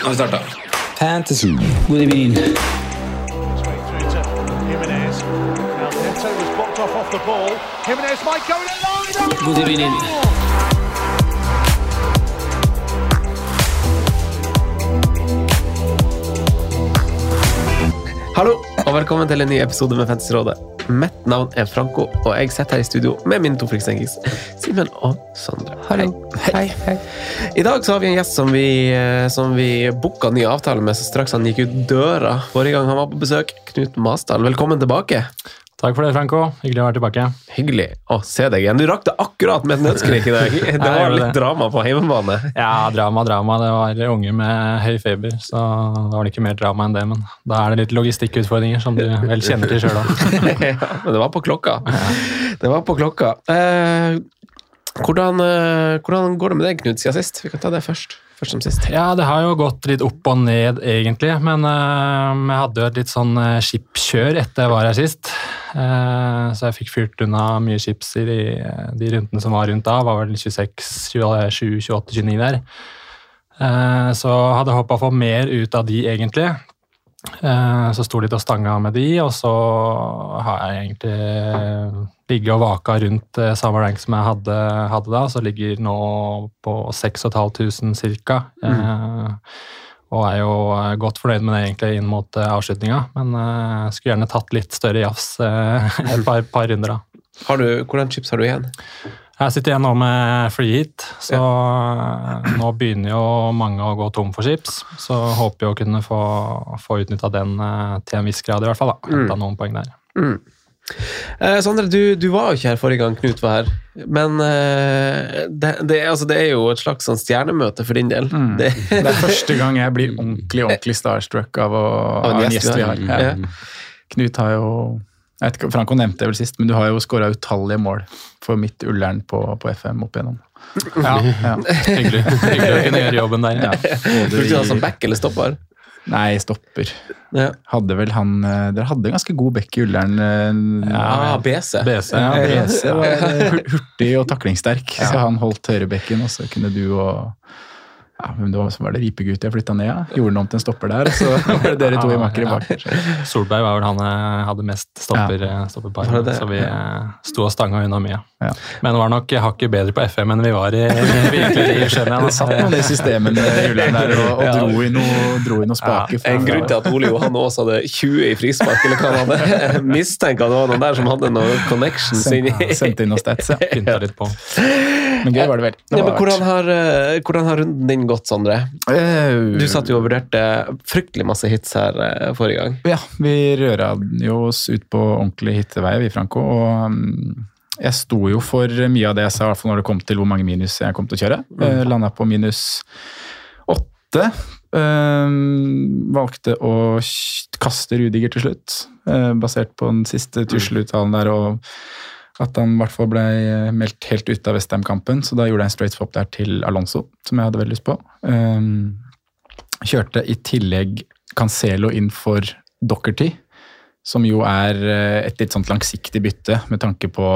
Nå har vi starta. Fantasy. God evening. God evening. Hallo, og velkommen til en ny episode med Fantasyrådet. Mitt navn er Franco, og jeg sitter her i studio med mine to friksengis, Simen og Sondre. Hei. Hei. Hei. I dag så har vi en gjest som vi, eh, som vi booka ny avtale med så straks han gikk ut døra. Forrige gang han var på besøk, Knut Masdal. Velkommen tilbake. Takk for det, Franco. Hyggelig å være tilbake. Hyggelig å se deg igjen. Du rakk det akkurat med et nødskrik i dag. Det var litt drama på hjemmebane. Ja, drama, drama. Det var unge med høy feber, så det var ikke mer drama enn det. Men da er det litt logistikkutfordringer, som du vel kjenner til sjøl òg. ja, men det var på klokka. Det var på klokka. Eh, hvordan, eh, hvordan går det med deg, Knut, siden sist? Vi kan ta det først. Først som sist. Ja, det har jo gått litt opp og ned, egentlig. Men uh, jeg hadde jo et litt sånn uh, skipkjør etter jeg var her sist. Uh, så jeg fikk fyrt unna mye chips i de, de rundene som var rundt da. Var vel 26, 27, 28, 29 der. Uh, så hadde håpa å få mer ut av de, egentlig. Eh, så sto litt og stanga med de, og så har jeg egentlig ligget og vaka rundt eh, samme rank som jeg hadde, hadde da, så ligger nå på 6500 ca. Mm. og er jo eh, godt fornøyd med det egentlig inn mot eh, avslutninga, men jeg skulle gjerne tatt litt større jafs eh, et par, par runder, da. Har du, hvordan chips har du igjen? Jeg sitter igjen nå med free hit, så ja. nå begynner jo mange å gå tom for chips. Så håper jeg å kunne få, få utnytta den eh, til en viss grad, i hvert fall. da. Henta noen poeng der. Eh, Sondre, du, du var jo ikke her forrige gang Knut var her. Men eh, det, det, altså, det er jo et slags sånn stjernemøte for din del. Det, Det er første gang jeg blir ordentlig ordentlig starstruck av, å, Av en av en gjest vi har. Ja. Knut har jo jeg vet ikke, Franco nevnte det vel sist, men du har jo skåra utallige mål for mitt Ullern på, på FM opp igjennom. Ja, Ja. hyggelig, hyggelig å kunne gjøre jobben der. Ja. Både du han som back eller stopper? Nei, stopper. Ja. Hadde vel han eh, Dere hadde en ganske god back i Ullern. eh, Ah, BC. BC. Ja, Ja, BC var hurtig og taklingssterk, så han holdt høyrebekken, og så kunne du og ja, men det var, så var det Ripegutt jeg flytta ned, ja. gjorde noe om til en stopper der, så var det dere to i makker i bak. Solberg var vel han jeg hadde mest stopper, stopperpar, det det? så vi eh, sto og stanga unna mye. Ja. Men var nok hakket bedre på FM enn vi var i, virkelig, i. Det satt noen i systemet der og, og dro, i noe, dro noe spaker. En grunn til at Ole Johan Aas hadde 20 i frispark, eller hva han hadde. Mistenker at det var noen der som hadde noen connections sendte inn noen stats, ja. Pynta litt på. Men gøy var det vel. Det Ja, var men hvordan, har, eh, hvordan har runden din gått, Sondre? Du satt jo og vurderte fryktelig masse hits her eh, forrige gang. Ja, vi røra jo oss ut på ordentlig hittevei, vi, Franco. Og um, jeg sto jo for mye av det jeg sa, i hvert fall når det kom til hvor mange minus jeg kom til å kjøre. Mm. Landa på minus åtte. Um, valgte å kaste Rudiger til slutt, uh, basert på den siste tusleluttalen der. og at han i hvert fall ble meldt helt ute av Westham-kampen, så da gjorde jeg en straight swap der til Alonso, som jeg hadde veldig lyst på. Um, kjørte i tillegg Cancelo inn for Dockerty, som jo er eh, et litt sånt langsiktig bytte med tanke på,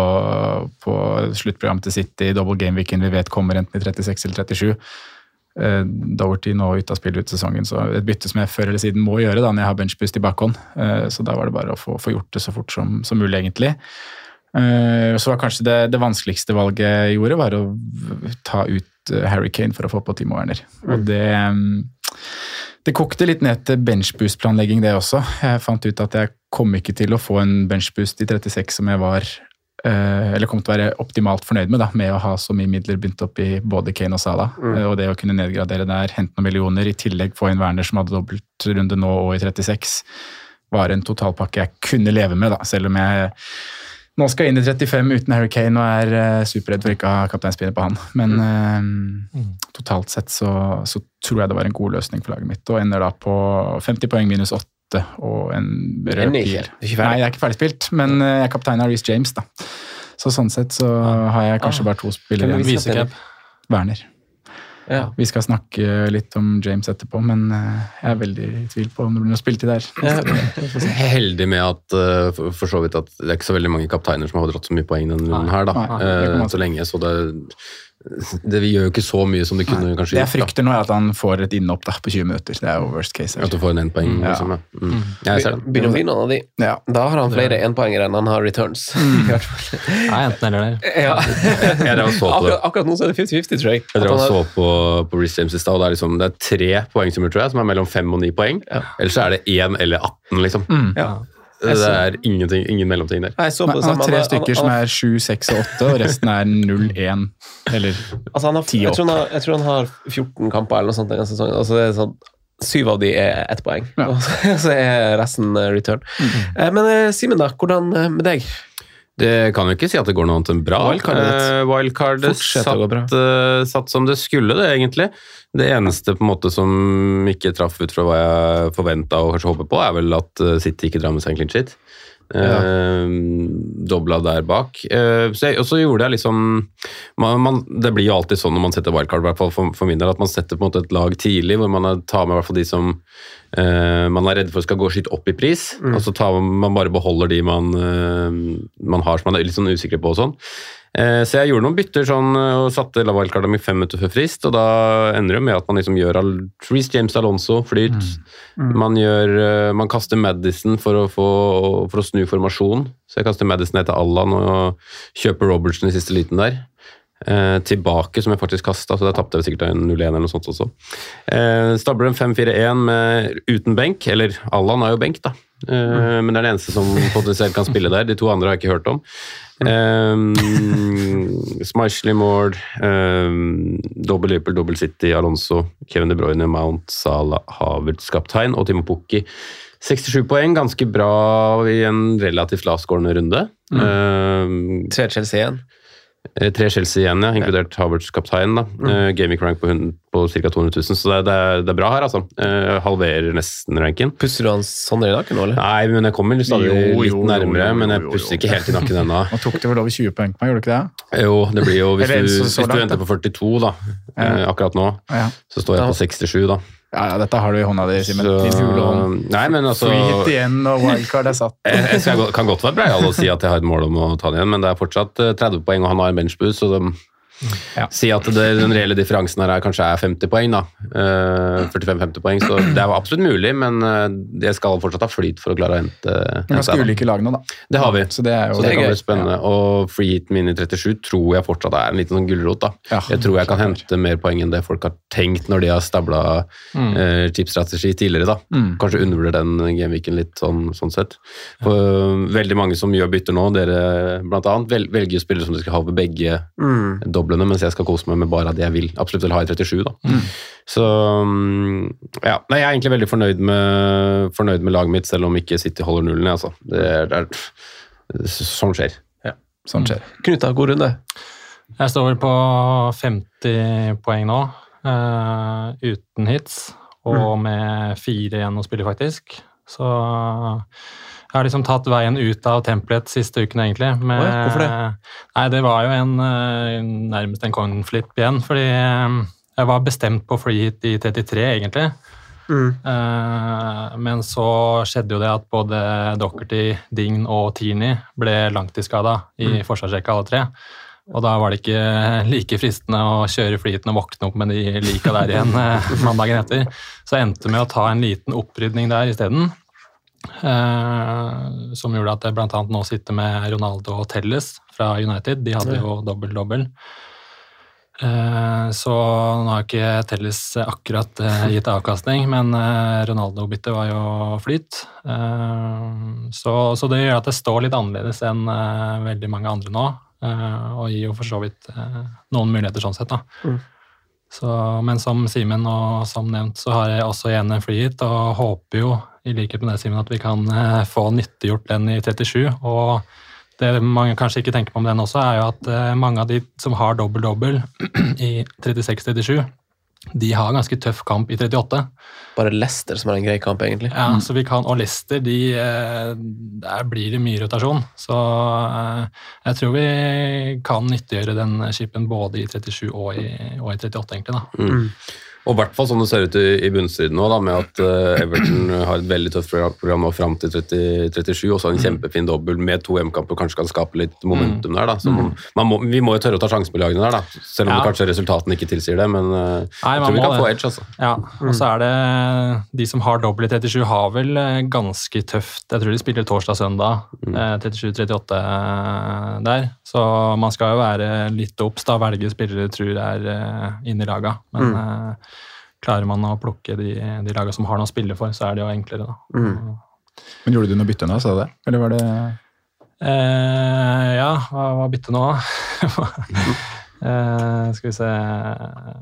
på sluttprogrammet til City, double game-weekend vi vet kommer enten i 36 eller 37. Uh, Doverty nå ute av spill ut sesongen, så et bytte som jeg før eller siden må gjøre da når jeg har benchboost i bakhånd. Uh, så da var det bare å få, få gjort det så fort som, som mulig, egentlig. Eh, så var kanskje det, det vanskeligste valget jeg gjorde, var å ta ut eh, Harry Kane for å få på Timo Werner. Og det, mm, det kokte litt ned til benchboost-planlegging, det også. Jeg fant ut at jeg kom ikke til å få en benchboost i 36 som jeg var eh, eller kom til å være optimalt fornøyd med, da, med å ha så mye midler bundet opp i både Kane og Salah. Mm. Og det å kunne nedgradere der, hente noen millioner, i tillegg få inn Werner som hadde dobbeltrunde nå og i 36, var en totalpakke jeg kunne leve med, da, selv om jeg nå skal jeg inn i 35 uten Harry Kane og er eh, superredd for ikke å ha kapteinspinnet på han. Men eh, totalt sett så, så tror jeg det var en god løsning for laget mitt, og ender da på 50 poeng minus 8 og en rød pil. Nei, jeg er ikke ferdigspilt, men eh, jeg er kaptein av Reece James, da. Så sånn sett så har jeg kanskje bare to spillere er igjen. Werner. Ja. Vi skal snakke litt om James etterpå, men eh, jeg er veldig i tvil på om det blir noe spilletid der. Er heldig med at eh, for, så vidt at det er ikke så veldig mange kapteiner som har dratt så mye poeng denne runden her, da. Nei, Eh, så lenge, så det, det gjør jo ikke så mye som det kunne kanskje Det jeg frykter nå, er at han får et innhopp da, på 20 minutter. Det er jo worst case. At du får en én poeng, liksom. Ja. Mm. Jeg ser den. Begynner å bli noen av de. Ja. Da har han flere enpoengere enn han har returns. Mm. Nei, enten eller der. Ja. Jeg drev og så på det. akkurat, akkurat nå så er det 50-50, tror jeg. Jeg drev og så på, på Reece James i stad, og det er, liksom, det er tre poengsummer, tror jeg, som er mellom fem og ni poeng. Ellers så er det én eller 18, liksom. ja. Det er ingenting, ingen mellomting der. Nei, han har tre Han- stykker han- som er 7, 6 og 8, og resten er 0, 1 eller Altså opp. jeg, tror han har, jeg tror han har 14 kamper eller noe sånt denne sesongen. Altså det er sånn, syv av de er ett poeng, Ja. og så er resten return. return. -hmm. Men eh, Simen, da. Hvordan eh, med deg? Det kan jo ikke si at det går noe annet enn bra. Wildcardet. Eh, Wildcardet satt, eh, satt som det skulle, det egentlig. Det eneste på en måte som ikke traff ut fra hva jeg forventa og kanskje håpet på, er vel at eh, City ikke drar med seg en clean shit. Eh, dobla der bak. Eh, så jeg, og så gjorde jeg liksom man, man, Det blir jo alltid sånn når man setter wildcard, i for, for min del, at man setter på en måte et lag tidlig, hvor man tar med hvert fall de som uh, man er redd for skal gå skitt opp i pris, og så tar man, man bare beholder de man, man har som man er litt sånn usikker på og sånn. Eh, Så jeg gjorde noen bytter sånn, eh, og satte Laval mi fem minutter før frist, og da ender det med at man liksom gjør Reece James Alonso, flyt. Man, gjør, eh, man kaster Madison for å, få, for å snu formasjon. Så jeg kaster Madison etter Allan og kjøper Robertson i siste liten der. Eh, tilbake, som jeg faktisk kasta, så da tapte jeg sikkert en 0-1 eller noe sånt også. Eh, stabler en 5-4-1 uten benk, eller Allan har jo benk, da. Eh, Men det er den eneste som potensielt kan spille der. De to andre har jeg ikke hørt om. Um, Smishley Mord, um, dobbel Liverpool, dobbel City, Alonso, Kevin De Bruyne, Mount, Salah, Havertz kaptein og Timo Pukki. 67 poeng, ganske bra i en relativt lavtskårende runde. Um, Tre Chelsea igjen. Eh, Tre Chelsea igjen, ja, inkludert Havertz kaptein. da. Eh, Gaming rank på, på ca. 200 000, så det, det, er, det er bra her, altså. Uh, halverer nesten ranken. Pusser du han sånn i nakken nå, eller? Nei, men jeg kommer stadig Jo, jo, litt nærmere, jo, jo, men jeg jo, jo. pusser ikke helt i nakken ennå. Nå tok det vel over 20 poeng på meg, gjorde du ikke det? Jo, det blir jo Hvis du, så- så hvis du venter på 42, da, eh, akkurat nå, Ja, så står jeg på 67, da. Ja, ja dette har du i hånda di, Simen. Din fuglehånd. Nei, men altså igjen, og wildcard er satt. jeg, jeg skal, kan godt være breial å si at jeg har et mål om å ta det igjen, men det er fortsatt eh, 30 poeng, og han har en benchboost, så de, Ja. si at det, den reelle differansen her er, kanskje er 50 poeng, da. Eh, 45-50 poeng, så det er absolutt mulig, men det jeg skal fortsatt ha flyt for å klare å hente, Vi har ulike lag nå, da. Det har vi. Så det er jo Så det kan bli spennende. Og free hit min i 37 tror jeg fortsatt er en liten sånn gulrot. da. Ja. Jeg tror jeg kan hente mer poeng enn det folk har tenkt når de har stabla eh, chipstrategi tidligere. da. Mm. Kanskje undervurder den gameweeken litt, sånn, sånn sett. For veldig mange som gjør bytter nå, dere blant annet, vel, velger spillere som de skal ha ved begge Mm. Doblene, mens jeg skal kose meg med bare det jeg vil absolutt vil ha i 37. da. Så mm, ja, Nei, jeg er egentlig veldig fornøyd med, fornøyd med laget mitt, selv om ikke City holder nullen. Altså. Det er, det er, sånn skjer. Ja, Sånn skjer. Knut, da, god runde. Jeg står vel på 50 poeng nå, uh, uten hits, og med fire igjen å spille, faktisk. Så jeg har liksom tatt veien ut av tempelet siste uken, egentlig. Med, Oi, hvorfor det? Nei, det var jo en, eh, nærmest en coinflip igjen, fordi eh, jeg var bestemt på fly hit i 33, egentlig. Mm. men så skjedde jo det at både Dockerty, Dign og Tierney ble langtidsskada i forsvarsrekka, alle tre. Og da var det ikke like fristende å kjøre flyten og våkne opp med de lika der igjen eh, mandagen etter. Så jeg endte med å ta en liten opprydning der isteden. Eh, som gjorde at jeg bl.a. nå sitter med Ronaldo og Telles fra United. De hadde jo dobbel-dobbel. Eh, Så nå har ikke Telles akkurat eh, gitt avkastning, men Ronaldo-byttet var jo flyt. Eh, Så, så det gjør at det står litt annerledes enn veldig mange andre nå, eh, og gir jo for så vidt noen muligheter sånn sett. da. Mm. Så, men som Simen og som nevnt, så har jeg også igjen en free hit, og håper jo, i likhet med det, Simen, at vi kan eh, få nyttiggjort den i 37. Og det mange kanskje ikke tenker på med den også, er jo at eh, mange av de som har dobbel-dobbel i 36-37, de har en ganske tøff kamp i 38. Bare Leicester som har en grei kamp, egentlig. Ja, så vi kan, Og Leicester, de, eh, der blir det mye rotasjon. Så eh, jeg tror vi kan nyttiggjøre den skipen både i 37 og i, og i 38, egentlig. da. Mm. Og i hvert fall sånn det ser ut i, i bunnstriden nå, da, med at uh, Everton har et veldig tøft program- nå fram til 30, 37, og så en kjempefin dobbel med to M-kamper kanskje kan skape litt momentum der. da. Så man, man må, vi må jo tørre å ta sjansen på lagene der, da. selv om Ja. det kanskje resultatene ikke tilsier det. Men uh, Nei, jeg tror vi kan kan få det. edge, altså. Ja, og så er det de som har dobbel i 37, har vel eh, ganske tøft Jeg tror de spiller torsdag-søndag, mm. 37-38 der. Så man skal jo være litt obs, da, velge spillere tror er inne i laga. Men Mm. Eh, klarer man å plukke de, de lagene som har noe å spille for, så er det jo enklere, da. Mm. Men gjorde du noe bytte nå, sa du det? Eller var det Eh, ja, hva var byttet nå, da? eh, skal vi se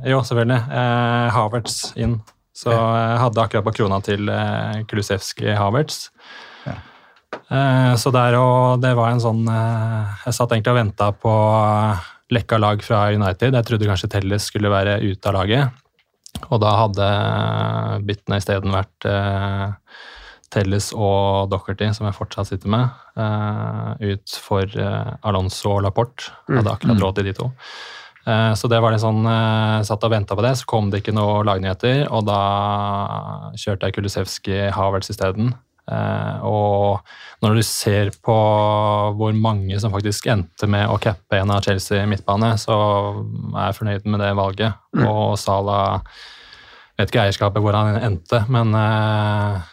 Jo, selvfølgelig. Eh, Havertz inn. Så jeg hadde akkurat på krona til eh, Kulusevski Havertz. Ja. Eh, så der og det var en sånn eh, Jeg satt egentlig og venta på eh, lekka lag fra United. Jeg trodde kanskje Telles skulle være ute av laget. Og da hadde byttene isteden vært eh, Telles og Docherty, som jeg fortsatt sitter med, eh, ut for eh, Alonso og Laporte. Jeg hadde akkurat råd til de to. Eh, så det var litt sånn, eh, satt og venta på det, så kom det ikke noe lagnyheter, og da kjørte jeg Kulisevskij Havertz isteden. Eh, og når du ser på hvor mange som faktisk endte med å cappe en av Chelsea midtbane, så er jeg fornøyd med det valget. Og Salah vet ikke eierskapet hvor han endte, men eh,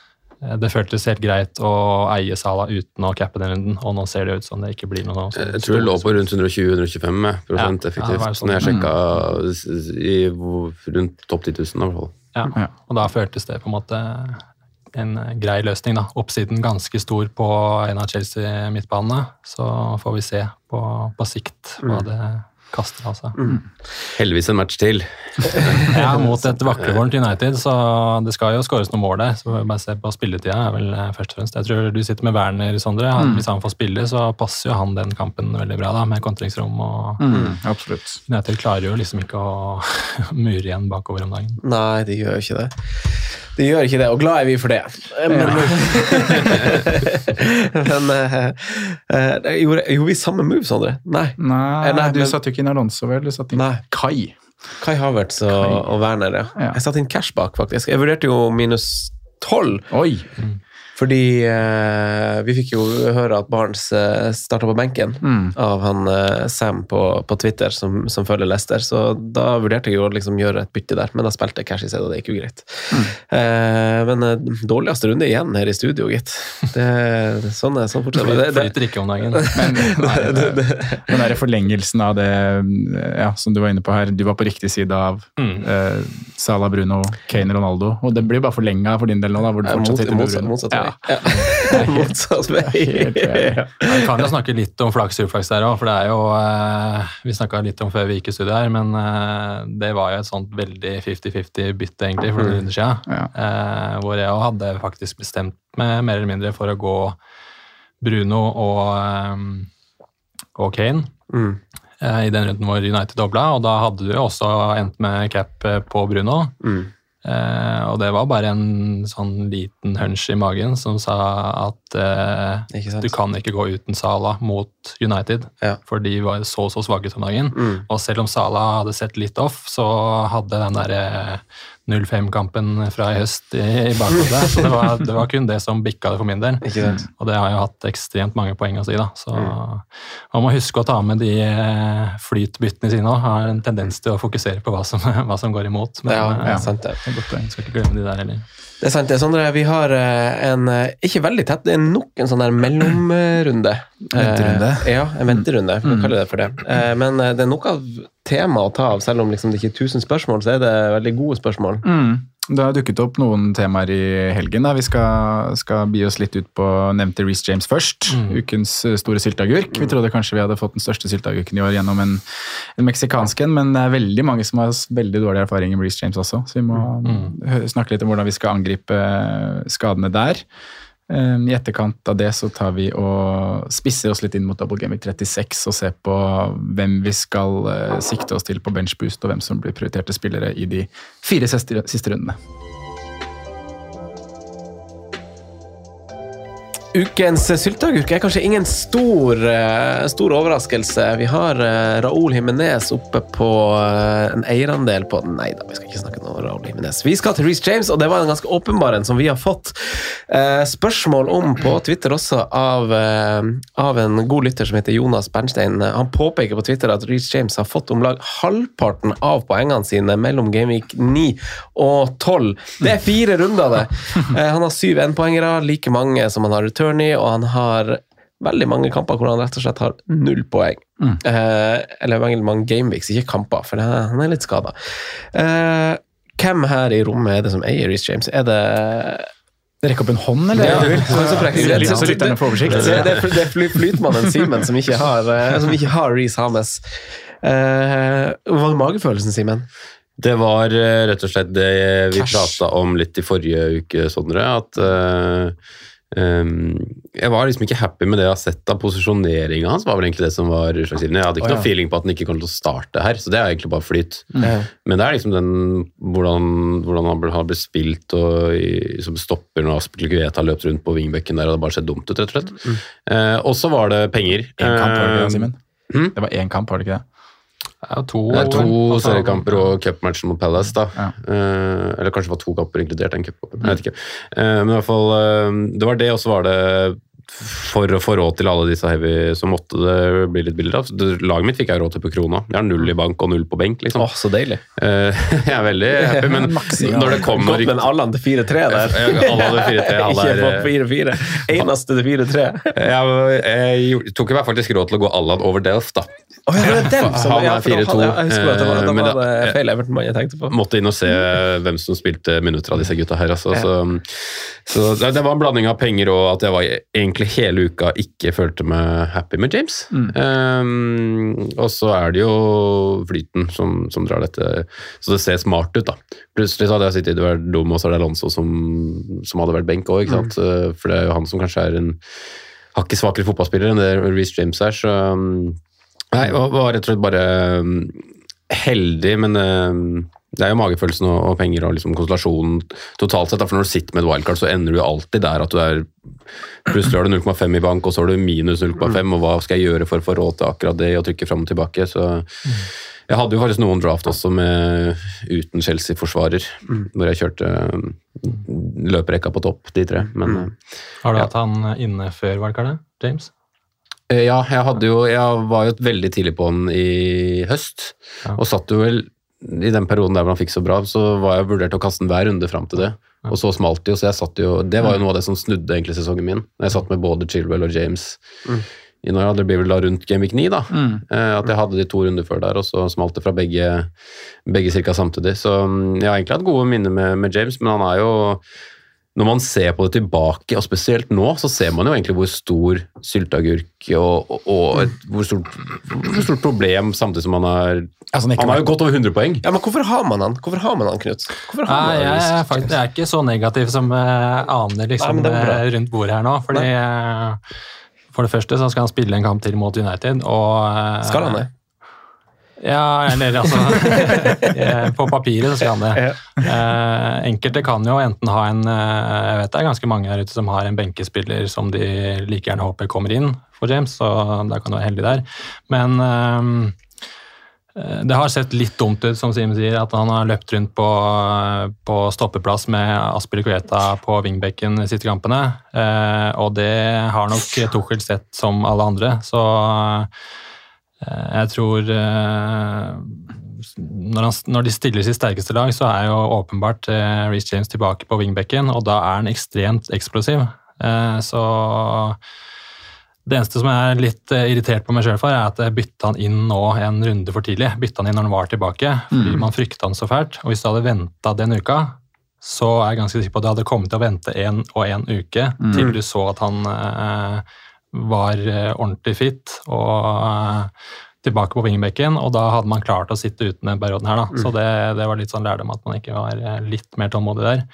det føltes helt greit å eie Salah uten å cappe den runden, og nå ser det ut som det ikke blir noe sånn Jeg tror det lå på rundt 120-125 prosent Ja, effektivt, ja, sånn. når jeg sjekka i, rundt topp 10 000. i hvert fall. Ja, Ja. og da føltes det på en måte en grei løsning. da. Oppsiden ganske stor på en av Chelsea-midtbanene, så får vi se på, på sikt hva det kaster av seg. Heldigvis en match til. Ja, mot et vaklevorent United, så det skal jo skåres noen mål der. Så vi bare se på spilletida, er vel eh, først og fremst. Jeg tror du sitter med Werner, Sondre. Mm. Hvis han får spille, så passer jo han den kampen veldig bra, da, med kontringsrom. og Mm, Absolutt. United klarer jo liksom ikke å mure igjen bakover om dagen. Nei, de gjør jo ikke det. De gjør ikke det, og glad er vi for det. Men, men uh, uh, gjorde, gjorde vi samme move, Sondre? Nei. Nei, Eh, nei, du men- satt jo ikke inn Alonso, vel? Du satte inn Nei. Kai. Kai Havertz og, Kai. og Werner, ja. Ja. Jeg satte inn cash bak, faktisk. Jeg vurderte jo minus tolv, Oi! Fordi eh, vi fikk jo høre at Barnes eh, starta på benken Mm. av han eh, Sam på, på Twitter, som, som følger Lester. så da vurderte jeg jo å liksom gjøre et bytte der, men da spilte jeg cash i stedet, og det gikk jo greit. Eh, men eh, dårligste runde igjen her i studio, gitt. Det, sånn, er- sånn fortsetter det. det, Flyter ikke om dagen. Men nei, det, den derre forlengelsen av det ja, som du var inne på her, du var på riktig side av Mm. eh, Salah Bruno, Kane Ronaldo, og det blir bare forlenga for din del nå, da, hvor du fortsatt sitter med Bruno. motsatt. Ja. Ja. motsatt vei. Ja. Vi kan jo snakke litt om flaks og uflaks der òg, for det er jo eh, Vi snakka litt om før vi gikk i studio her, men eh, det var jo et sånt veldig 50-50 bytte, egentlig, for noen runder siden. Ja. Eh, hvor jeg òg hadde faktisk bestemt meg mer eller mindre for å gå Bruno og, eh, og Kane. Mm. eh, I den runden hvor United dobla, og da hadde du også endt med cap eh, på Bruno. Mm. Eh, og det var bare en sånn liten hunch i magen som sa at eh, du kan ikke gå uten Sala mot United, Ja. for de var så så svake som dagen. Mm. Og selv om Sala hadde sett litt off, så hadde den der eh, 0-5-kampen fra i høst i, bakhodet. Så det var, det var kun det som bikka det for min del. Ikke sant? Og det har jo hatt ekstremt mange poeng å si, da. Så Mm. man må huske å ta med de eh, flytbyttene sine òg. Har en tendens til å fokusere på hva som, hva som går imot. Men Ja, ja. sant det. Godt poeng. skal ikke glemme de der heller. Det er sant, det, Sondre. Vi har eh, en eh, ikke veldig tett, det er nok en sånn der mellomrunde. Venterunde? Eh, ja, en venterunde. Vi Mm. kan kalle det for det. Eh, Men eh, det er nok av tema å ta av, selv om liksom det ikke er 1000 spørsmål, så er det veldig gode spørsmål. Mm. Det har dukket opp noen temaer i helgen. da. Vi skal, skal bi oss litt ut på nevnte Reece James først. Ukens eh, store sylteagurk. Vi trodde kanskje vi hadde fått den største sylteagurken i år gjennom en, en meksikansk en, men det er veldig mange som har veldig dårlig erfaring med Reece James også, så vi må mm. snakke litt om hvordan vi skal angripe eh, skadene der. Eh, I etterkant av det så tar vi og spisser oss litt inn mot Double Week 36 og ser på hvem vi skal eh, sikte oss til på benchboost, og hvem som blir prioriterte spillere i de fire siste rundene. Ukens sylteagurk er kanskje ingen stor, eh, stor overraskelse. Vi har Raoul Raúl oppe på eh, en eierandel på Nei da, vi skal ikke snakke om Raoul Jiménez. Vi skal til Reece James, og det var en ganske åpenbar en som vi har fått eh, spørsmål om på Twitter også av, eh, av en god lytter som heter Jonas Bernstein. Han påpeker på Twitter at Reece James har fått om lag halvparten av poengene sine mellom Gameweek 9 og 12. Det er fire runder, det. Eh, han har syv enpoengere, like mange som han har return i, og han har veldig mange kamper hvor han rett og slett har null poeng. Mm. Eh, eller veldig mange gameweeks, ikke kamper, for han er- litt skada. Eh, hvem her i rommet er det som eier Reece James? Er det Rekke opp en hånd, eller? Ja. Det, det, er flytmannen Simen som ikke har, eh, som ikke har Reece Hames. Eh, hva var magefølelsen, Simen? Det var eh, rett og slett det vi prata om litt i forrige uke, Sondre. At eh, ehm, jeg var liksom ikke happy med det jeg har sett av posisjoneringa hans. var vel egentlig det som var utslagsgivende. Jeg hadde ikke oh, ja. noe feeling på at den ikke kom til å starte her, så det er egentlig bare flyt. Mm. Men det er liksom den hvordan, hvordan han har blitt spilt og i, som stopper når Aspelikueta har løpt rundt på vingbekken der, og det bare sett dumt ut, rett og slett. Eh, og så var det penger. Én kamp, var det ikke det, Eh, Simen? Mm? Det var én kamp, var det ikke det? Er to, Det er to og seriekamper og cupmatchen mot Palace, da. Ja. Eh, eller kanskje det var to kamper inkludert en cupkamp. Jeg vet ikke. Eh, men i hvert fall, eh, det var det, og så var det for å få råd til alle disse heavy, så måtte det bli litt billigere. Altså, laget mitt fikk jeg råd til på krona. Jeg har null i bank og null på benk, liksom. Åh, så deilig. Eh, jeg er veldig happy, men når det kommer Godt med en Allan til 4-3 der. Ja, alle hadde 4-3, alle ikke på 4-4. Eneste til 4-3. jeg, jeg gjorde- tok meg faktisk råd til å gå Allan over Delft, da. Oh, ja, det er den som Han er ja, for da 4-2, hadde- Jeg husker at det var, eh, da var det- feil Everton-mann jeg tenkte på. måtte inn og se hvem som spilte minutter av disse gutta her. Altså. Så, så det, det var en blanding av penger og at jeg var egentlig hele uka ikke følte meg happy med James. Um, og så er det jo flyten som, som drar dette Så det ser smart ut, da. Plutselig så hadde jeg sittet i vært dum, og så er det Alonso som, som hadde vært benk òg, sant. Uh, For det er jo han som kanskje er en hakket svakere fotballspiller enn det Reece James er, så um, Nei, det var- rett og slett bare um, heldig, men det er jo magefølelsen og, penger og liksom konstellasjonen totalt sett. da, For når du sitter med et wildcard, så ender du alltid der at du er Plutselig har du 0,5 i bank, og så har du minus 0,5, og hva skal jeg gjøre for å få råd til akkurat det, og trykke fram og tilbake. Så jeg hadde jo faktisk noen draft også med uten Chelsea-forsvarer, hvor jeg kjørte um, løperekka på topp, de tre. Men mm. Har du hatt han inne før wildcardet, James? Eh, Ja, jeg, hadde jo, jeg var jo veldig tidlig på han i høst, Ja. og satt jo vel i den perioden der hvor han fikk så bra, så var jeg vurdert å kaste den hver runde fram til det. Og så smalt det jo, så jeg satt jo Det var jo noe av det som snudde egentlig sesongen min. Jeg satt med både Chilwell og James i Norge, det blir vel da rundt Game Week 9, da. Mm. At jeg hadde de to runder før der, og så smalt det fra begge, begge cirka samtidig. Så mm, jeg har egentlig hatt gode minner med, med James, men han er jo når man ser på det tilbake, og spesielt nå, så ser man jo egentlig hvor stor sylteagurk og, og, og et, hvor, stort, hvor stort problem samtidig som han har Altså, han Han har jo gått over 100 poeng. Ja, men hvorfor har man han? Hvorfor har man han, Knut? Hvorfor har Nei, man jeg, er faktisk, jeg er ikke så negativ som uh, aner liksom, er bra. eh, rundt bordet her nå. Fordi uh, For det første så skal han spille en kamp til mot United. Og, Uh, Skal han det? Ja, eller altså eh, På papiret så skal han det. Eh, enkelte kan jo enten ha en eh, Jeg vet det er ganske mange her ute som har en benkespiller som de like gjerne håper kommer inn for James, så da kan du være heldig der. Men eh, det har sett litt dumt ut, som Simen sier, at han har løpt rundt på, på stoppeplass med Aspilicueta på wingbacken de siste kampene. Eh, og det har nok Tuchel sett som alle andre, så jeg tror eh, når, han, når de stiller sitt sterkeste lag, så er jo åpenbart eh, Reece James tilbake på wingbacken, og da er han ekstremt eksplosiv. Eh, så det eneste som jeg er litt eh, irritert på meg sjøl for, er at jeg bytta han inn nå en runde for tidlig. Bytta han inn når han var tilbake, fordi Mm. man frykta han så fælt. Og hvis du hadde venta den uka, så er jeg ganske sikker på at du hadde kommet til å vente en og en uke Mm. til du så at han eh, var eh, ordentlig fit og eh, tilbake på wingbacken, og da hadde man klart å sitte uten den perioden her. Da. Så det, det var litt sånn lærdom at man ikke var eh, litt mer tålmodig der.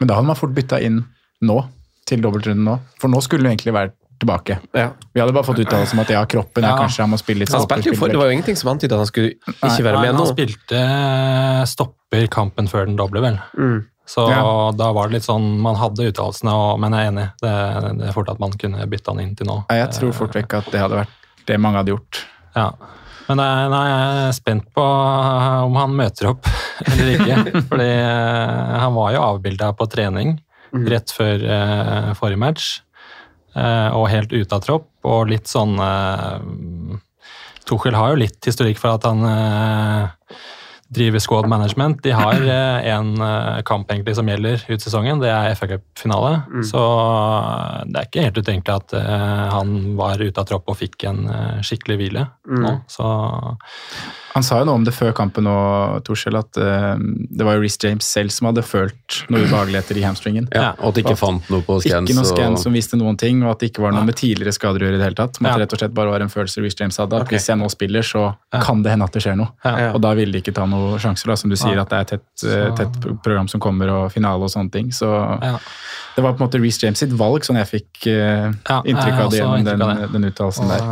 Men da hadde man fort bytta inn nå, til dobbeltrunden nå. For nå skulle det egentlig vært tilbake. Vi hadde bare fått uttalelse om at ja, kroppen er Ja. kanskje han må spille litt jo for, Det var jo ingenting som antydet at han skulle ikke være Nei, med nå. Han spilte stopper kampen før den doble, vel. Mm. Så Ja. da var det litt sånn Man hadde uttalelsene, men jeg er enig. Det, det er fort at man kunne bytte han inn til nå. Nei, Jeg tror fort vekk at det hadde vært det mange hadde gjort. Ja. Men nei, nei, jeg er spent på om han møter opp eller ikke. Fordi eh, han var jo avbilda på trening rett før eh, forrige match. eh, og helt ute av tropp, og litt sånn eh, Tuchel har jo litt historikk for at han eh, driver squad management. De har én kamp egentlig som gjelder ut sesongen, det er FA Cup-finale. Så eh, det er ikke helt utenkelig at eh, han var ute av tropp og fikk en eh, skikkelig hvile nå. Så Han sa jo noe om det før kampen nå, Torskjell, at eh, det var jo Reece James selv som hadde følt noen ubehageligheter i hamstringen. Ja, og at de ikke fant noe på scans. Ikke noe og- scan som viste noen ting, og at det ikke var noe med tidligere skader å gjøre i det hele tatt. Men at det rett og slett bare var en følelse Reece James hadde. At okay. hvis jeg nå spiller, så kan det hende at det skjer noe. Ja. Og da ville de ikke ta noen sjanser, da, som du sier, Ja. at det er et tett, eh, tett program som kommer, og finale og sånne ting. Så ja. det var på en måte Reece James sitt valg, sånn jeg fikk uh, inntrykk av det gjennom den, det. den uttalelsen der.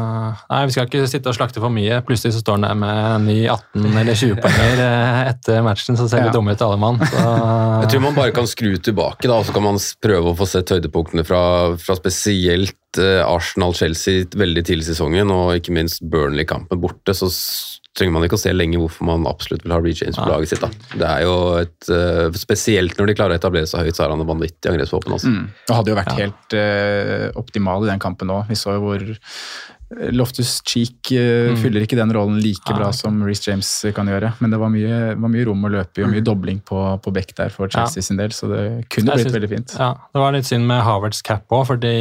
Nei, vi skal ikke sitte og slakte for mye. Plutselig så står han der med ny 18 eller 20 poenger eh, etter matchen, så ser vi Ja. dumme ut alle mann. Så, Jeg tror man bare kan skru tilbake, da, og så kan man prøve å få sett høydepunktene fra, fra spesielt Arsenal-Chelsea veldig tidlig i sesongen, og ikke minst Burnley-kampen borte. Så trenger man ikke å se lenge hvorfor man absolutt vil ha Reece James på laget sitt. da. Det er jo et, uh, Spesielt når de klarer å etablere seg høyt, så er han en vanvittig angrepsvåpen. Altså. Mm. Det hadde jo vært Ja. helt uh, optimal i den kampen òg. Vi så jo hvor Loftus Cheek eh, fyller ikke den rollen like bra som Reece James kan gjøre. Men det var mye, var mye rom å løpe i og mye dobling på, på back der for Chelsea sin del, så det kunne blitt synes- veldig fint. Ja, Det var litt synd med Havertz cap òg, for de,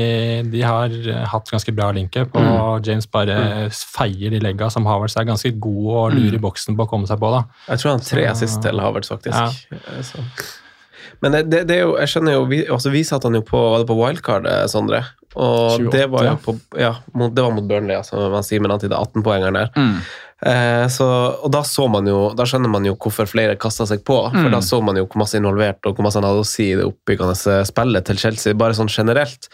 de har eh, hatt ganske bra link-up. Og James bare feier de legga som Havertz er ganske god og lurer i boksen på å komme seg på. da. Jeg tror han har tre assist til Havertz, faktisk. Ja. Så. Men det, det, det er jo, jeg skjønner jo, vi, altså vi satte han jo på, var det på wildcard, eh, Sondre. Og 28, det var jo på, ja, mot, det var mot Burnley, altså, man sier med han til 18-poengeren der. Mm. Eh, så, og da så man jo, da skjønner man jo hvorfor flere kasta seg på. For Mm. da så man jo hvor masse involvert og hvor masse han hadde å si i det oppbyggende spillet til Chelsea, bare sånn generelt.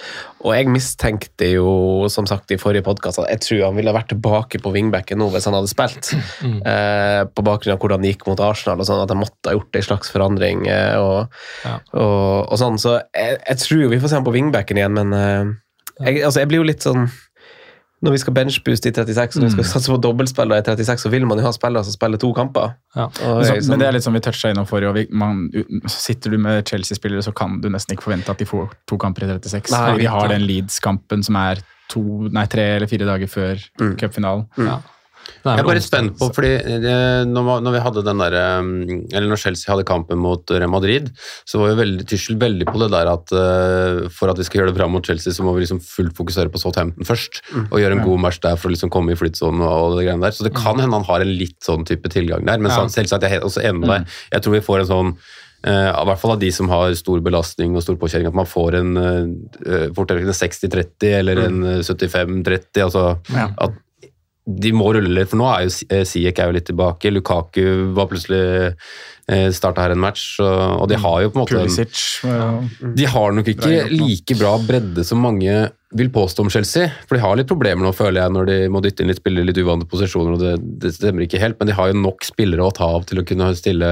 Og jeg mistenkte jo, som sagt i forrige podkast, at jeg tror han ville vært tilbake på wingbacken nå hvis han hadde spilt. Eh, på bakgrunn av hvordan det gikk mot Arsenal, og sånn at han måtte ha gjort en slags forandring. Eh, og, Ja. og, og sånn, Så jeg, jeg tror vi får se ham på wingbacken igjen, men eh, jeg, altså, jeg blir jo litt sånn når vi skal benchbooste i 36 og vi skal satse på dobbeltspillere i 36, så vil man jo ha spillere som spiller to kamper. Ja. Så, jeg, sånn- men det er litt som vi toucha innom forrige, år vi, man, sitter du med Chelsea-spillere, så kan du nesten ikke forvente at de får to kamper i 36. Nei, vi har den Leeds-kampen som er to, nei, tre eller fire dager før Mm. cupfinalen. Ja. Jeg er bare spent på, fordi det, når, når vi hadde den der, eh, eller når Chelsea hadde kampen mot Real Madrid, så var jo veldig, Tuchel veldig på det der at uh, for at vi skal gjøre det bra mot Chelsea, så må vi liksom fullt fokusere på Southampton først, og gjøre en god match der for å liksom komme i flytsonen og det greiene der. Så det kan hende han har en litt sånn type tilgang der, men Ja. selvsagt jeg er også enig med deg. Jeg tror vi får en sånn Uh, i hvert fall av de som har stor belastning og stor påkjenning, at man får en uh, fortere 60-30 eller en eh, 75-30. altså Ja. at de må rulle litt, for nå er jo eh, Siek er jo litt tilbake. Lukaku var plutselig eh, starta her en match, og, de har jo på en måte Pulisic eh, De har nok ikke like bra bredde som mange vil påstå om Chelsea. For de har litt problemer nå, føler jeg, når de må dytte inn litt spillere i litt uvante posisjoner, og det, det stemmer ikke helt, men de har jo nok spillere å ta av til å kunne stille